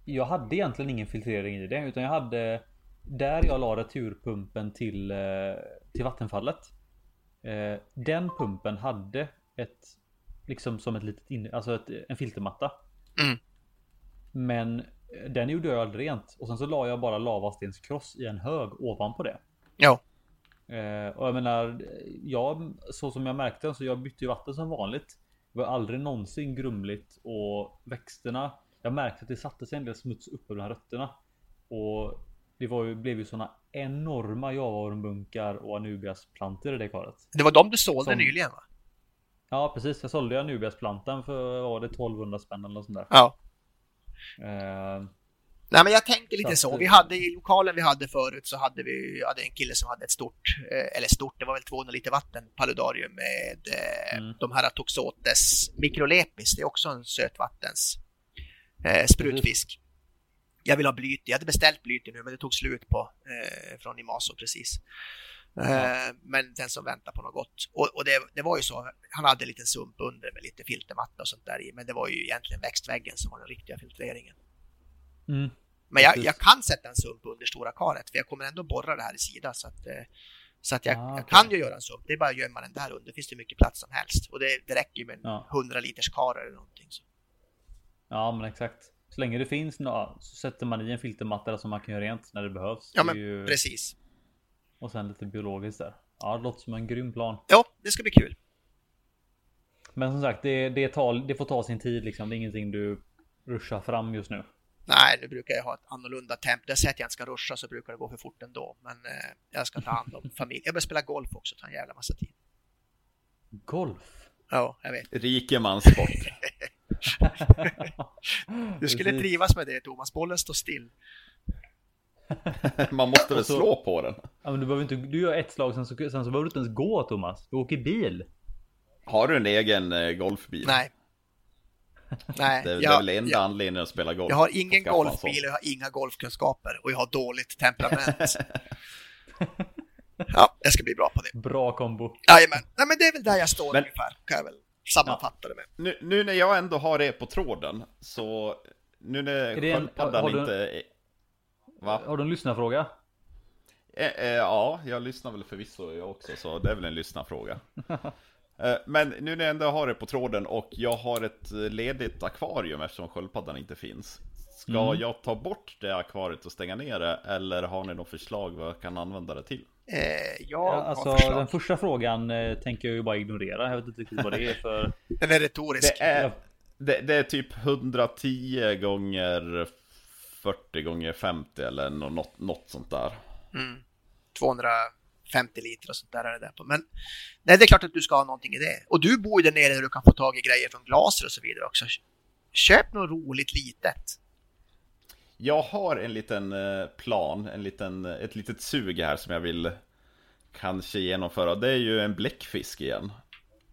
Jag hade egentligen ingen filtrering i det utan jag hade Där jag la returpumpen till, eh, till vattenfallet eh, Den pumpen hade ett liksom som ett litet in, alltså ett, en filtermatta. Mm. Men den gjorde jag aldrig rent och sen så la jag bara lavastenskross i en hög ovanpå det. Ja. Eh, och jag menar, jag, så som jag märkte så jag bytte ju vatten som vanligt. Det var aldrig någonsin grumligt och växterna. Jag märkte att det satte sig en del smuts uppe bland rötterna. Och det var ju, blev ju såna enorma javaormbunkar och anubiasplantor i det karet. Det var de du sålde Som- nyligen va? Ja precis, jag sålde anubiasplantan för vad var det 1200 spänn eller något sånt där. Ja. Eh, Nej men jag tänker lite Så Vi hade i lokalen vi hade förut så hade vi hade en kille som hade ett stort, eh, eller stort, det var väl 200 liter vatten, paludarium med eh, Mm. de här Toxotes microlepis. Det är också en sötvattens eh, sprutfisk. Jag vill ha blyt. Jag hade beställt blyt nu men det tog slut på eh, från Imaso precis. Eh, Men den som väntar på något gott. Och, och det, det var ju så, han hade en liten sump under med lite filtermatta och sånt där i. Men det var ju egentligen växtväggen som var den riktiga filtreringen. Mm. Men jag, jag kan sätta en sump under stora karet för jag kommer ändå borra det här i sidan så att, eh, så att jag, Ah, jag okej. kan ju göra en sump. Det är bara att gömma den där under. Finns det mycket plats som helst och det, det räcker ju med en Ja. 100 liters kar eller någonting. Så. Ja men exakt. Så länge det finns nå- så sätter man i en filtermatta som man kan göra rent när det behövs. Ja Det men ju... precis. Och sen lite biologiskt där. Ja det låter som en grym plan. Ja, det ska bli kul. Men som sagt det, det, tar, det får ta sin tid liksom. Det är ingenting du ruschar fram just nu. Nej, nu brukar jag ha ett annorlunda tempo. Jag säger att jag inte ska ruscha så brukar det gå för fort ändå. Men eh, jag ska ta hand om familj. Jag börjar spela golf också, ta en jävla massa tid. Golf. Ja, jag vet. Rikemanssport. Du skulle Precis. trivas med det Thomas. Bollen står still. Man måste väl så- slå på den. Ja, men du behöver inte. Du gör ett slag sen så, sen så behöver du inte ens gå Thomas. Du åker bil. Har du en egen eh, golfbil? Nej. Nej, Det, det är jag, väl enda jag, anledningen att spela golf. jag har ingen golfbil och jag har inga golfkunskaper och jag har dåligt temperament. Ja, jag ska bli bra på det. Bra kombo. Jajamän. Nej, men det är väl där jag står Men- ungefär, kan jag väl sammanfatta det med. Nu, nu när jag ändå har det på tråden, så nu när sköldpaddan inte... Va? Har du en lyssnarfråga? Eh, eh, ja, jag lyssnar väl förvisso jag också, så det är väl en lyssnarfråga. Eh, Men nu när jag ändå har det på tråden och jag har ett eh, ledigt akvarium eftersom sköldpaddan inte finns. Ska Mm. jag ta bort det akvariet och stänga ner det? Eller har ni något förslag vad jag kan använda det till? Eh, Ja, alltså förslag. den första frågan eh, tänker jag ju bara ignorera. Jag vet inte riktigt vad det är för. Den är retorisk. Det är, det, det är typ 110 gånger 40 gånger 50 eller nå- något, något sånt där. Mm. 50 liter och sånt där är det där på. Men nej, det är klart att du ska ha någonting i det. Och du bor ju där nere där du kan få tag i grejer från glaser och så vidare också. Köp något roligt litet. Jag har en liten eh, plan, en liten, eh, ett litet sug här som jag vill kanske genomföra. Det är ju en bläckfisk igen.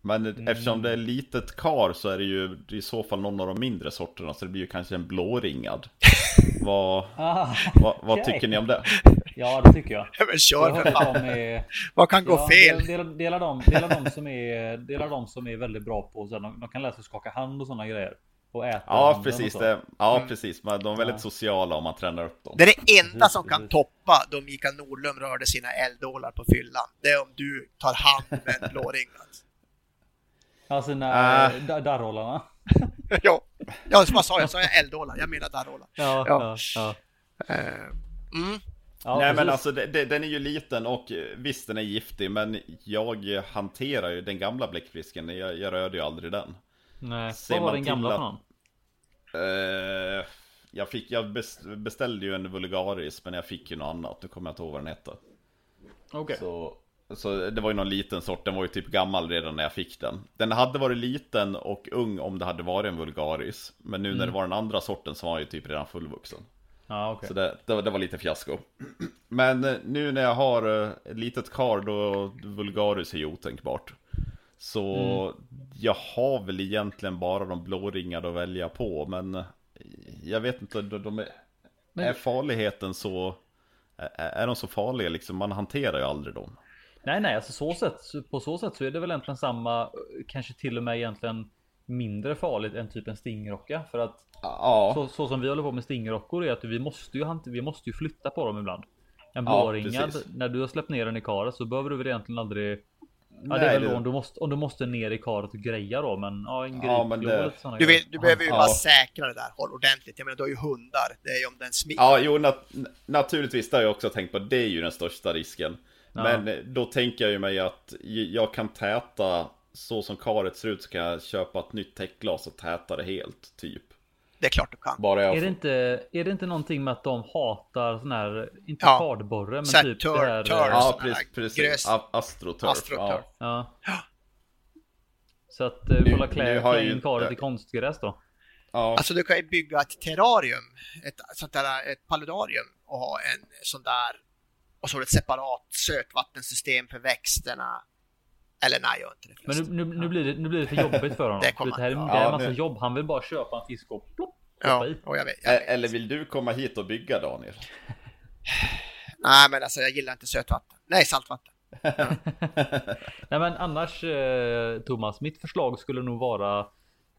Men eftersom det är litet kar så är det ju i så fall någon av de mindre sorterna så det blir ju kanske en blåringad. vad, Ah, vad, vad okej. tycker ni om det? Ja, det tycker jag. Ja, men Jag kör för fan. de är... Vad kan gå Ja, fel? Dela, dela, de, dela, de som är, dela de som är väldigt bra på så här, de, de kan lära sig skaka hand och sådana grejer. Och äta Ja, precis. och. Det, ja, Mm. precis. Men de är väldigt Ja. sociala om man tränar upp dem. Det är det enda Precis, som kan precis. toppa då Mikael Nordlund rörde sina eldålar på fyllan. Det är om du tar hand med en blåringad. Ja, sina Ah. äh. darrollarna. ja, ja, sa jag? Sa jag eldålar? Jag menar darrålar. Ja, Ja. ja, ja. Eh, mm. ja Nej men precis. alltså det, det, den är ju liten och eh, visst den är giftig men jag hanterar ju den gamla bläckfisken, jag, jag rörde ju aldrig den. Nej. ser Vad var den gamla att- för någon? Eh, jag, fick, jag bes- beställde ju en vulgaris men jag fick ju något annat, nu kommer jag inte ihåg vad den hette. Okej. Så, så det var ju någon liten sort, den var ju typ gammal redan när jag fick den. Den hade varit liten och ung om det hade varit en vulgaris. Men nu när det Mm. var den andra sorten så var han ju typ redan fullvuxen. Ja, okej. Så det, det, var- det var lite fiasko. Men eh, nu när jag har eh, ett litet kar då vulgaris är ju otänkbart. Så Mm. jag har väl egentligen bara de blåringade att välja på. Men eh, jag vet inte, de, de är, Men- är farligheten så... Är, är de så farliga liksom? Man hanterar ju aldrig dem. Nej, nej, alltså så sätt, på så sätt så är det väl egentligen samma, kanske till och med egentligen mindre farligt än typ en stingrocka. För att Ja, så, så som vi håller på med stingrockor är att vi måste ju, vi måste ju flytta på dem ibland. En Ja, blåringad, precis. när du har släppt ner den i karet så behöver du väl egentligen aldrig Ja, det är väl det- då om du måste, om du måste ner i karet och greja då, men ja, en Ja, men det- sådana Du, vill, du behöver ju Ja. bara säkra det där håll ordentligt. Jag menar, du har ju hundar. Det är ju om den smittar. Ja, jo, nat- naturligtvis, det har jag också tänkt på. Det är ju den största risken. Ja. Men eh, då tänker jag ju mig att jag kan täta, så som karet ser ut så kan jag köpa ett nytt täckglas och täta det helt, typ. Det är klart du kan. Bara jag Är det, inte, är det inte någonting med att de hatar sån här, inte Ja. kardborre, men Så här typ tur- det här... tur- eh, Ja, precis. precis. Astroturf. Astroturf. Ja. Ja. Så att eh, nu klä, har klä ju in karet i konstgräs då. Ja. Alltså du kan ju bygga ett terrarium, ett sånt där, ett paludarium och ha en sån där och så har du ett separat sötvattensystem för växterna. Eller nej, jag har inte det Men nu, nu, nu, blir det, nu blir det för jobbigt för honom. Det kommer det här är, det han- här är ja, en massa nu- jobb. Han vill bara köpa en fisk och plopp, Ja, i. och jag vet, jag vet. Eller vill du komma hit och bygga Daniel? Nej, men alltså jag gillar inte sötvatten. Nej, saltvatten. Nej men annars eh, Thomas, mitt förslag skulle nog vara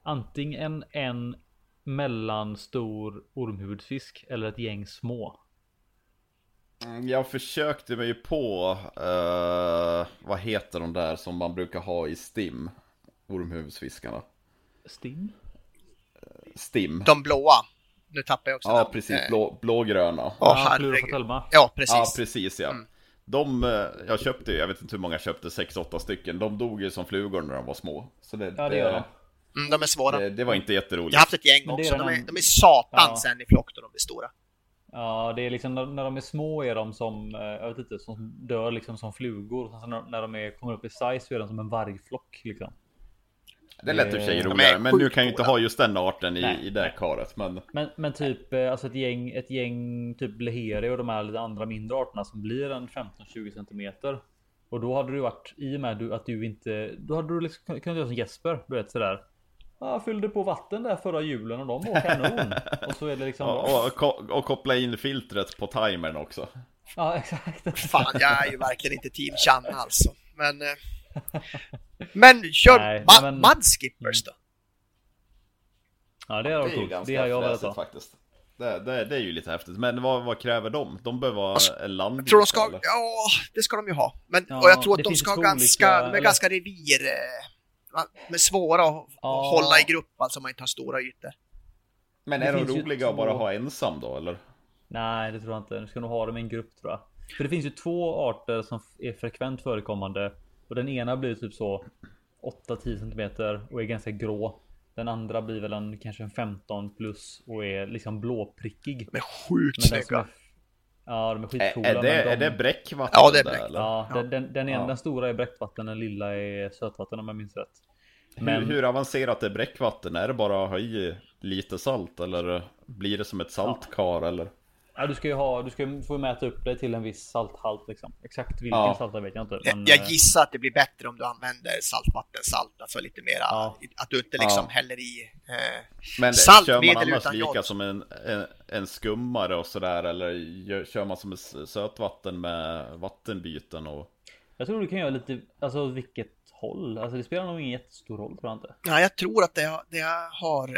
antingen en mellanstor ormhuvudsfisk eller ett gäng små. Mm, Jag försökte mig ju på, eh, vad heter de där som man brukar ha i STIM? Ormhuvudsfiskarna. Stim? STIM. De blåa. Nu tappar jag också Ja, namn. precis. Eh, Blå, blågröna. Ja. Telma. Ja, precis. Ja, precis ja. Mm. De, eh, jag köpte ju, jag vet inte hur många jag köpte, 6-8 stycken. De dog ju som flugor när de var små. Så det, Ja, det gör de. Mm, de är svåra. det, det var inte jätteroligt. Jag har haft ett gäng också. De den är, de är satan Ja. sen i flock då de blir stora. Ja, det är liksom när, när de är små är de som, eh, jag vet inte, som dör liksom som flugor. Sen när, när de är, kommer upp i size så är de som en vargflock liksom. Det lät i och för sig är roligare, men nu kan ju inte ha just den arten i, Nej, i det karet. Men Men, men typ eh, alltså ett gäng, ett gäng typ Leheri och de här lite andra mindre arterna som blir en 15-20 centimeter. Och då hade du varit i och med att du inte, då hade du liksom kunnat göra som Jesper, du vet sådär. Ja, jag fyllde på vatten där förra julen och de var kanon. och så är det liksom. och, och, ko- och koppla in filtret på timern också. Ja, exakt. Fan, jag är ju verkligen inte team Channa alltså. Men... eh, Men kör Nej, ma- men- Mudskippers då? Ja, det är, Det är det coolt. ganska Det har jag velat faktiskt. Det, det, det är ju lite häftigt. Men vad, vad kräver de? De behöver vara en landbit Tror de ska... eller? Ja, det ska de ju ha. Men, Ja, och jag tror att de ska ha ganska... olika- de är eller- ganska revir... eh, Är svåra att Ja. hålla i grupp, alltså om man inte har stora ytor. Men Det är de roliga att bara ha ensam då eller? Nej, det tror jag inte. Du ska nog ha dem i en grupp tror jag. För det finns ju två arter som är frekvent förekommande. Och den ena blir typ så 8-10 centimeter och är ganska grå. Den andra blir väl en kanske en 15 plus och är liksom blåprickig. Sjukt Men som snygga. Är, ja, de är Är, skitcoola. är, det, men de, är det bräckvatten? Ja, det är där, bräck. eller? Ja, den, den, den, Ja. den stora är bräckvatten, den lilla är sötvatten om jag minns rätt. Hur, hur avancerat är bräckvatten? Är det bara att ha i lite salt eller blir det som ett saltkar eller? Ja, du ska ju ha, du ska få mäta upp det till en viss salthalt liksom. Exakt vilken Ja. salthalt vet jag inte. Jag, men, jag eh, gissar att det blir bättre om du använder saltvattensalt, alltså lite mera, Ja. att du inte liksom Ja. häller i eh, Men Salt, kör man annars lika jod. som en, en, en skummare och sådär eller gör, kör man som ett sötvatten med vattenbyten och Jag tror du kan göra lite, alltså vilket håll. Alltså det spelar nog ingen jättestor roll tror jag inte. Ja, jag tror att det jag, det jag har, eh,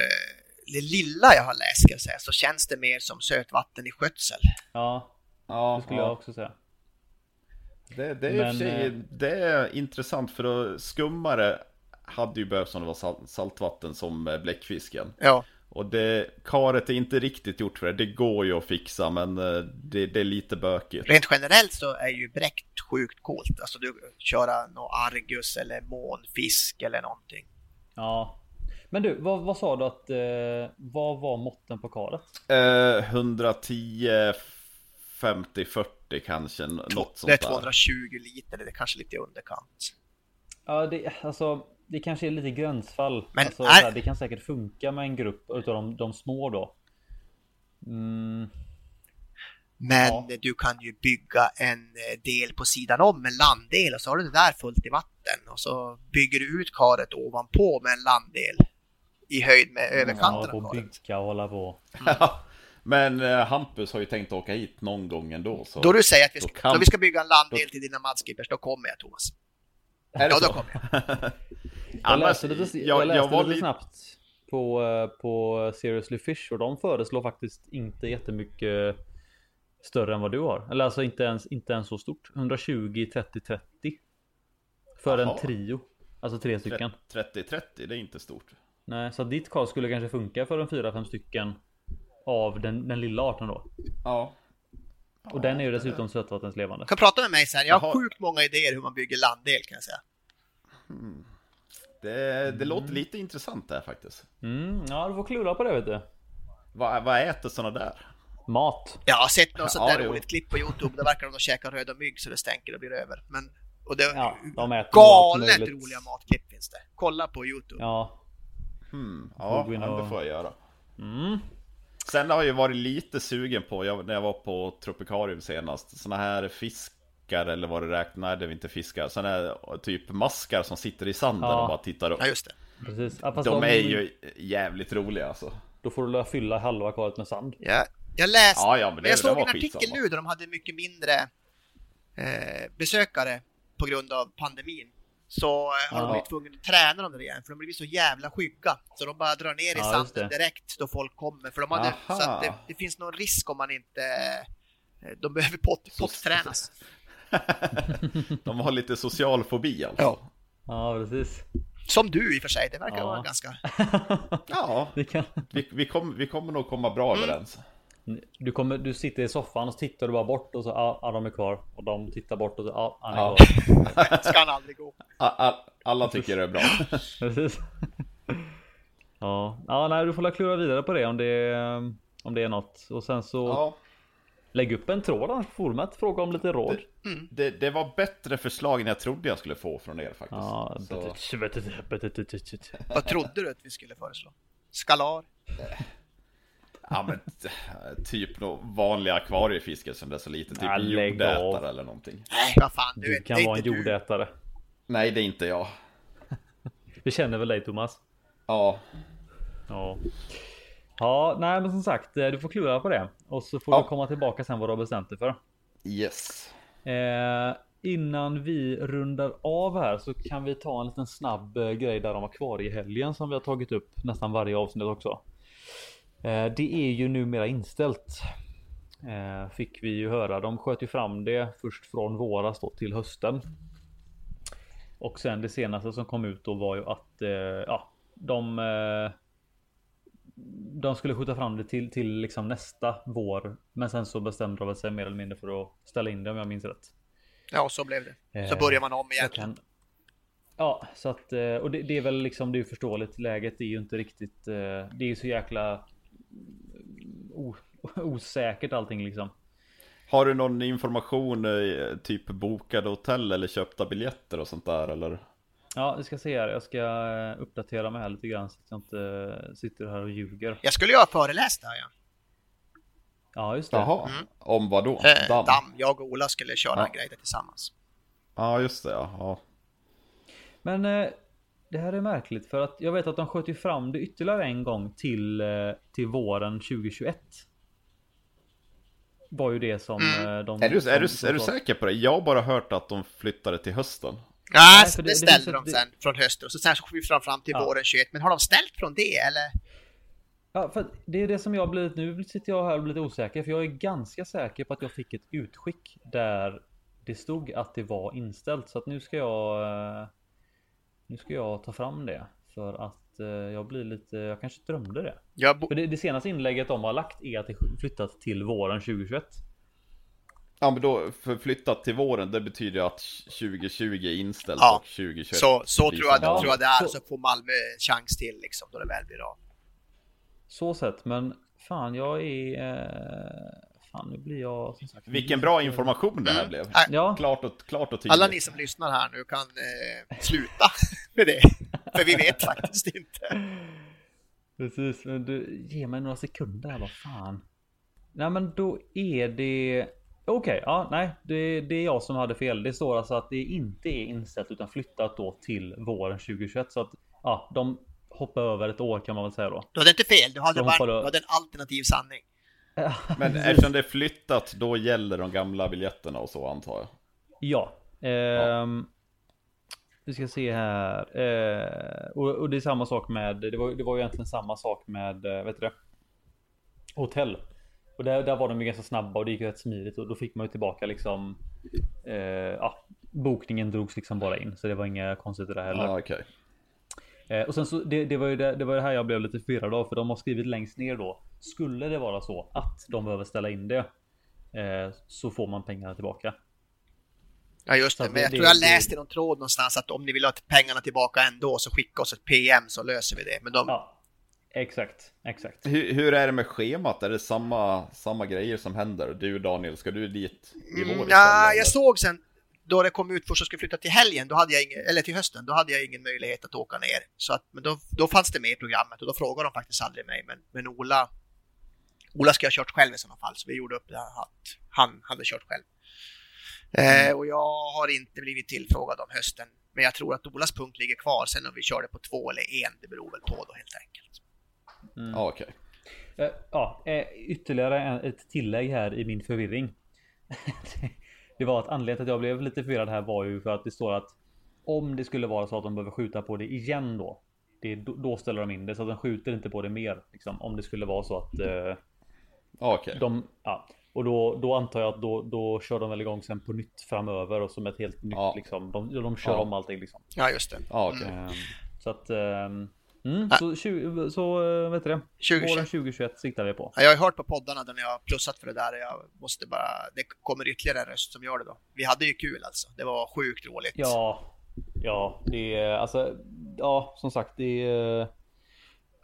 det lilla jag har läst ska jag säga, så känns det mer som sötvatten i skötsel. Ja, Ja, det skulle jag också säga. Det, det är Men, sig, eh, det är intressant för då skummare hade ju behövts om det var sal- saltvatten som eh, bläckfisken. Ja, Och det, karet är inte riktigt gjort för det. Det går ju att fixa men eh, det, det är lite bökigt. rent generellt så är ju bräckt sjukt coolt. Alltså du köra någon Argus eller månfisk eller någonting. Ja. Men du, vad, vad sa du att, eh, vad var måtten på karet? Eh, 110, 50, 40 kanske. Något sånt det är där. 220 liter, det är kanske lite i underkant. Ja, det, alltså, det kanske är lite gränsfall. Men alltså, är- här, det kan säkert funka med en grupp utav de, de små då. Mm, Men Ja. du kan ju bygga en eh, del på sidan om, en landdel, och så har du det där fullt i vatten. Och så bygger du ut karet ovanpå med en landdel i höjd med hålla överkanten på av och bygga och hålla på. Men eh, Hampus har ju tänkt åka hit någon gång ändå. Så. Då du säger att vi ska, kan- då vi ska bygga en landdel till dina mudskippers, då kommer jag Thomas. Är det Ja, då kommer jag. Jag Annars, läste lite, jag, jag, läste jag lite lite... snabbt på, eh, på Seriously Fish och de föreslår faktiskt inte jättemycket större än vad du har. Eller alltså inte ens, inte ens så stort. 120, 30, 30. För Jaha. en trio. Alltså tre stycken. 30-30, det är inte stort. Nej, så ditt kast skulle kanske funka för en fyra, fem stycken. Av den, den lilla arten då. Ja. Och den är ju dessutom sötvattenslevande. Du kan prata med mig sen. Jag har Jaha. sjukt många idéer hur man bygger landdel kan jag säga. Det, det låter lite intressant där faktiskt. Mm, ja, du får klura på det vet du. Vad, vad äter såna där? Mat. Jag har sett något sånt Ja, där jo. roligt klipp på Youtube. Där verkar de käka röda mygg så det stänker och blir över. Men, och det, Ja, de äter allt galet möjligt. roliga matklipp finns det. Kolla på Youtube. Ja. Hmm, ja, och- det får jag göra. Mm. Sen har jag ju varit lite sugen på, jag, när jag var på Tropicarium senast, såna här fiskar eller vad det räknas, nej det är inte fiskar, såna här typ maskar som sitter i sanden Ja. och bara tittar upp. Ja, just det. Precis. Ja, fast De är ju jävligt roliga alltså. Då får du la fylla halva kvalet med sand. Ja, jag läste, Ja, ja, men det- jag det såg var en artikel skitsamma. nu där de hade mycket mindre eh, besökare på grund av pandemin. Så eh, har de Ja. blivit tvungna att träna dem där igen, för de blir så jävla skygga. Så de bara drar ner i Ja, sanden direkt då folk kommer. För de hade, Aha. så att det, det finns någon risk om man inte... eh, De behöver pott, pottränas. De har lite social fobi alltså. Ja. Ja, precis. Som du i och för sig, det verkar Ja. vara ganska... Ja, kan... vi, vi, kom, vi kommer nog komma bra överens. Du, kommer, du sitter i soffan och så tittar du bara bort och så ja, ja de är kvar. Och de tittar bort och så ja, han är Ja. kvar. Ska han aldrig gå. Alla tycker det är bra. Precis. Ja, ja nej, du får la klura vidare på det om det, om det är något. Och sen så Ja, lägg upp en tråd annars på forumet. Fråga om lite råd. det, det var bättre förslag än jag trodde jag skulle få från er faktiskt. Ja, Så, Vad trodde du att vi skulle föreslå? Skalar? Ja men typ nå vanliga akvariefiske som det är så lite, typ Ja, jordätare av. eller någonting. Nej, vad fan, du, Du kan vara en inte du. jordätare. Nej, det är inte jag. Vi känner väl dig Thomas? Ja, Ja. Ja, nej men som sagt, eh, du får klura på det. Och så får Ja. du komma tillbaka sen vad du har bestämt dig för. yes. Eh, innan vi rundar av här så kan vi ta en liten snabb eh, grej där om akvariehelgen som vi har tagit upp nästan varje avsnitt också. Eh, det är ju numera inställt. Eh, fick vi ju höra. De sköt ju fram det först från våras då till hösten. Och sen det senaste som kom ut då var ju att eh, ja, de de skulle skjuta fram det till, till liksom nästa vår. Men sen så bestämde de sig mer eller mindre för att ställa in det om jag minns rätt. Ja, så blev det. Så Eh, börjar man om igen. Kan... Ja, så att och det, det är väl liksom det är förståeligt. Läget är ju inte riktigt. Det är ju så jäkla osäkert allting liksom. Har du någon information, eh, typ bokade hotell eller köpta biljetter och sånt där eller? Ja, vi ska se här. Jag ska eh, uppdatera mig här lite grann så att jag inte eh, sitter här och ljuger. Jag skulle ju ha föreläst där ja. Ja, just det. Jaha, om vad då? Eh, Damm? Damm. Jag och Ola skulle köra Ja. en grej där tillsammans. Ja, just det ja. ja. Men eh, det här är märkligt för att jag vet att de sköt ju fram det ytterligare en gång till eh, till våren 2021. Var ju det som Mm. eh, de. Är du, som- är, du, som är du säker på det? Jag har bara hört att de flyttade till hösten. Nej, för så det- det, det ställde ett- de sen från hösten och så sen så får vi fram, fram till Ja. våren 21. Men har de ställt från det eller? Ja, för det är det som jag blivit nu sitter jag här och blir lite osäker för jag är ganska säker på att jag fick ett utskick där det stod att det var inställt så att nu ska jag. Nu ska jag ta fram det för att eh, jag blir lite. Jag kanske drömde det. Jag För det, det senaste inlägget de har lagt är att det flyttat till våren 2021. Ja men då, för flyttat till våren, det betyder ju att 2020 är inställt Ja, och 2021 så, så blir tror jag, Ja. tror jag det är. Så- Så får Malmö chans till liksom då det väl blir av. Så sett, men fan jag är... Eh, fan nu blir jag sagt... Vilken bra information det här blev. Äh, Ja, Klart och, klart och tydligt. Alla ni som lyssnar här nu kan eh, sluta med det. För vi vet faktiskt inte. precis. Men du, ge mig några sekunder här, vad fan. Nej men då är det... Okej, ja nej. Det, det är jag som hade fel. Det står alltså att det inte är inställt utan flyttat då till våren 2021. Så att ja, de hoppar över ett år kan man väl säga då. Du hade inte fel, du hade, De du hade en alternativ sanning. Men eftersom det är flyttat, då gäller de gamla biljetterna och så antar jag. Ja. Ehm, Vi ska se här. Eh, och, och det är samma sak med. Det var, det var ju egentligen samma sak med. eh, Vet du det? Hotell. Och där, där var de ju ganska snabba och det gick rätt smidigt och då fick man ju tillbaka liksom. Eh, ja, bokningen drogs liksom bara in så det var inga konstigt i det heller. Ja, okej. Eh, och sen så det, det var ju det, det var det här jag blev lite förvirrad av för de har skrivit längst ner då. Skulle det vara så att de behöver ställa in det eh, så får man pengarna tillbaka. Ja just det, men jag det- tror jag läste i någon tråd någonstans att om ni vill ha pengarna tillbaka ändå så skicka oss ett PM så löser vi det. Men de, Ja, exakt, exakt. Hur, hur är det med schemat? Är det samma, samma grejer som händer? Du Daniel, ska du dit i vår Mm, istället, ja, jag såg sen då det kom ut först att skulle flytta till helgen, då hade jag ingen, eller till hösten, då hade jag ingen möjlighet att åka ner. Så att, men då, då fanns det med i programmet och då frågade de faktiskt aldrig mig. Men, men Ola, Ola ska ha kört själv i sådana fall, så vi gjorde upp det att han hade kört själv. Eh, och jag har inte blivit tillfrågad om hösten, men jag tror att Olas punkt ligger kvar. Sen om vi kör det på två eller en, det beror väl på då helt enkelt. Ja, okej. Eh, Ja, eh, ytterligare en, ett tillägg här i min förvirring. det var att anledningen till att jag blev lite förvirrad här var ju för att det står att om det skulle vara så att de behöver skjuta på det igen då. Det, då ställer de in det så att de skjuter inte på det mer. Liksom, om det skulle vara så att eh, Okej. de, ja, och då, då antar jag att då, då kör de väl igång sen på nytt framöver och som ett helt nytt Ja. liksom. De, de kör Ja. om allting liksom. Ja, just det. Ja, okej. Ehm, så att ehm, mm, Ja. så, 20, så eh, vet du det? 2021. Våren 2021 siktar vi på. Ja, Jag har hört på poddarna där ni har plussat för det där. Jag måste bara, det kommer ytterligare en röst som gör det då. Vi hade ju kul alltså. Det var sjukt roligt. Ja, ja, det är alltså. Ja, som sagt, det är.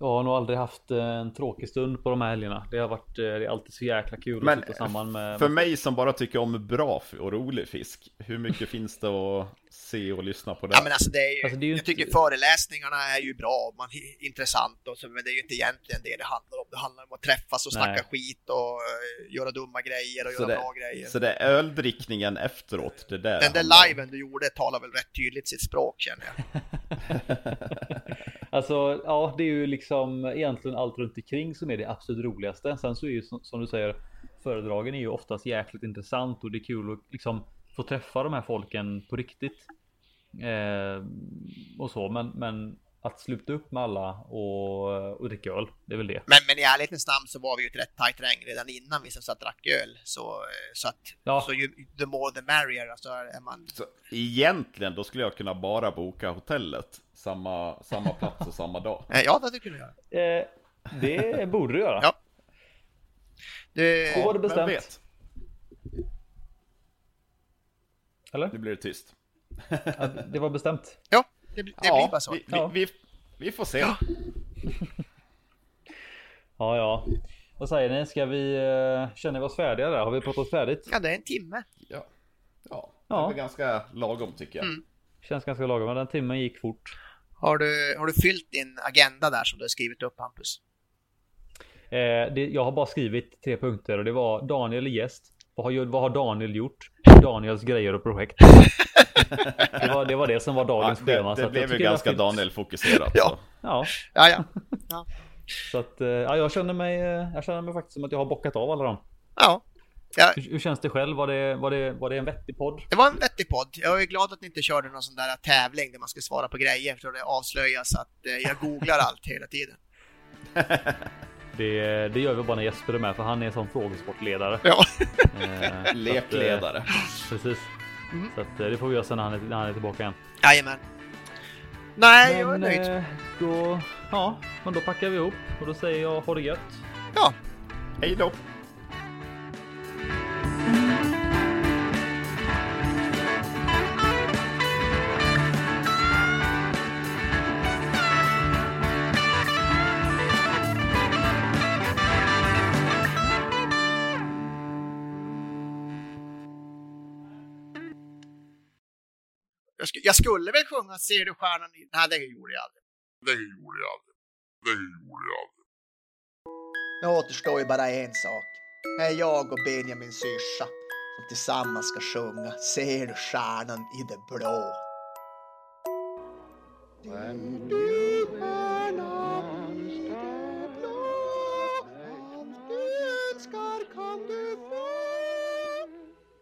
Jag har nog aldrig haft en tråkig stund på de här helgerna. Det har varit. eh, Det är alltid så jäkla kul Men att sitta samman med. För mig som bara tycker om bra och rolig fisk, hur mycket finns det att se och lyssna på där? Ja, men alltså det är ju, Alltså, det är ju jag inte- tycker föreläsningarna är ju bra man, intressant och så, men det är ju inte egentligen det det handlar om. Det handlar om att träffas och snacka Nej. skit och eh, göra dumma grejer och så, göra det, bra grejer. så det är öldrickningen efteråt, det där Den där liven du gjorde talar väl rätt tydligt sitt språk känner jag. Alltså, ja, det är ju liksom egentligen allt runt omkring som är det absolut roligaste. Sen så är ju som, du säger, föredragen är ju oftast jäkligt intressant och det är kul att liksom få träffa de här folken på riktigt. Eh, och så, men, men att sluta upp med alla och, och dricka öl, det är väl det. Men, men i ärlighetens namn så var vi ju ett rätt tajt gäng redan innan vi som satt och drack öl. Så, eh, så att, Ja. så ju, the more the merrier. Alltså är man... Så egentligen, då skulle jag kunna bara boka hotellet, samma, samma plats och samma dag. Eh, Ja, det du kunnat göra. Eh, det borde du göra. Ja. Det, var det bestämt. vet? Eller? Nu blir det tyst. Det var bestämt. ja, det, det ja, blir bara så. Vi, vi, Ja. vi, vi får se. Ja. Ja, ja. Vad säger ni? Ska vi eh, känna vi oss färdiga där? Har vi pratat färdigt? Ja, det är en timme. Ja, ja. Ja. det är ganska lagom tycker jag. Mm. Känns ganska lagom, men den timmen gick fort. Har du, har du fyllt din agenda där som du har skrivit upp Hampus? Eh, det, jag har bara skrivit tre punkter och det var Daniel är gäst. Vad har, vad har Daniel gjort? Daniels grejer och projekt. det, var, det var det som var Ja, dagens schema. det så det jag blev ju ganska Daniel-fokuserat. Ja. Ja, Ja, ja. så att eh, ja, jag känner mig. eh, Jag känner mig faktiskt som att jag har bockat av alla dem. Ja. ja. Hur, hur känns det själv? Var det, var det, var det en vettig podd? Det var en vettig podd. Jag är glad att ni inte körde någon sån där tävling där man ska svara på grejer för det avslöjas att eh, jag googlar allt hela tiden. Det, det gör vi bara när Jesper är med för han är som frågesportledare. Ja. Eh, så att, eh, Lekledare. Precis. Mm. Så att, eh, det får vi göra sen när han är, när han är tillbaka igen. Jajamän. Nej, jag är nöjd. eh, då, ja, men då packar vi ihop och då säger jag ha det gött. Ja, Hej då! Jag, sk jag skulle väl sjunga Ser du stjärnan. Nej, det gjorde jag aldrig. Det gjorde jag aldrig. Det gjorde jag aldrig. Nu återstår ju bara en sak. Det är jag och Benjamin syrsa som tillsammans ska sjunga Ser du stjärnan i det blå? When you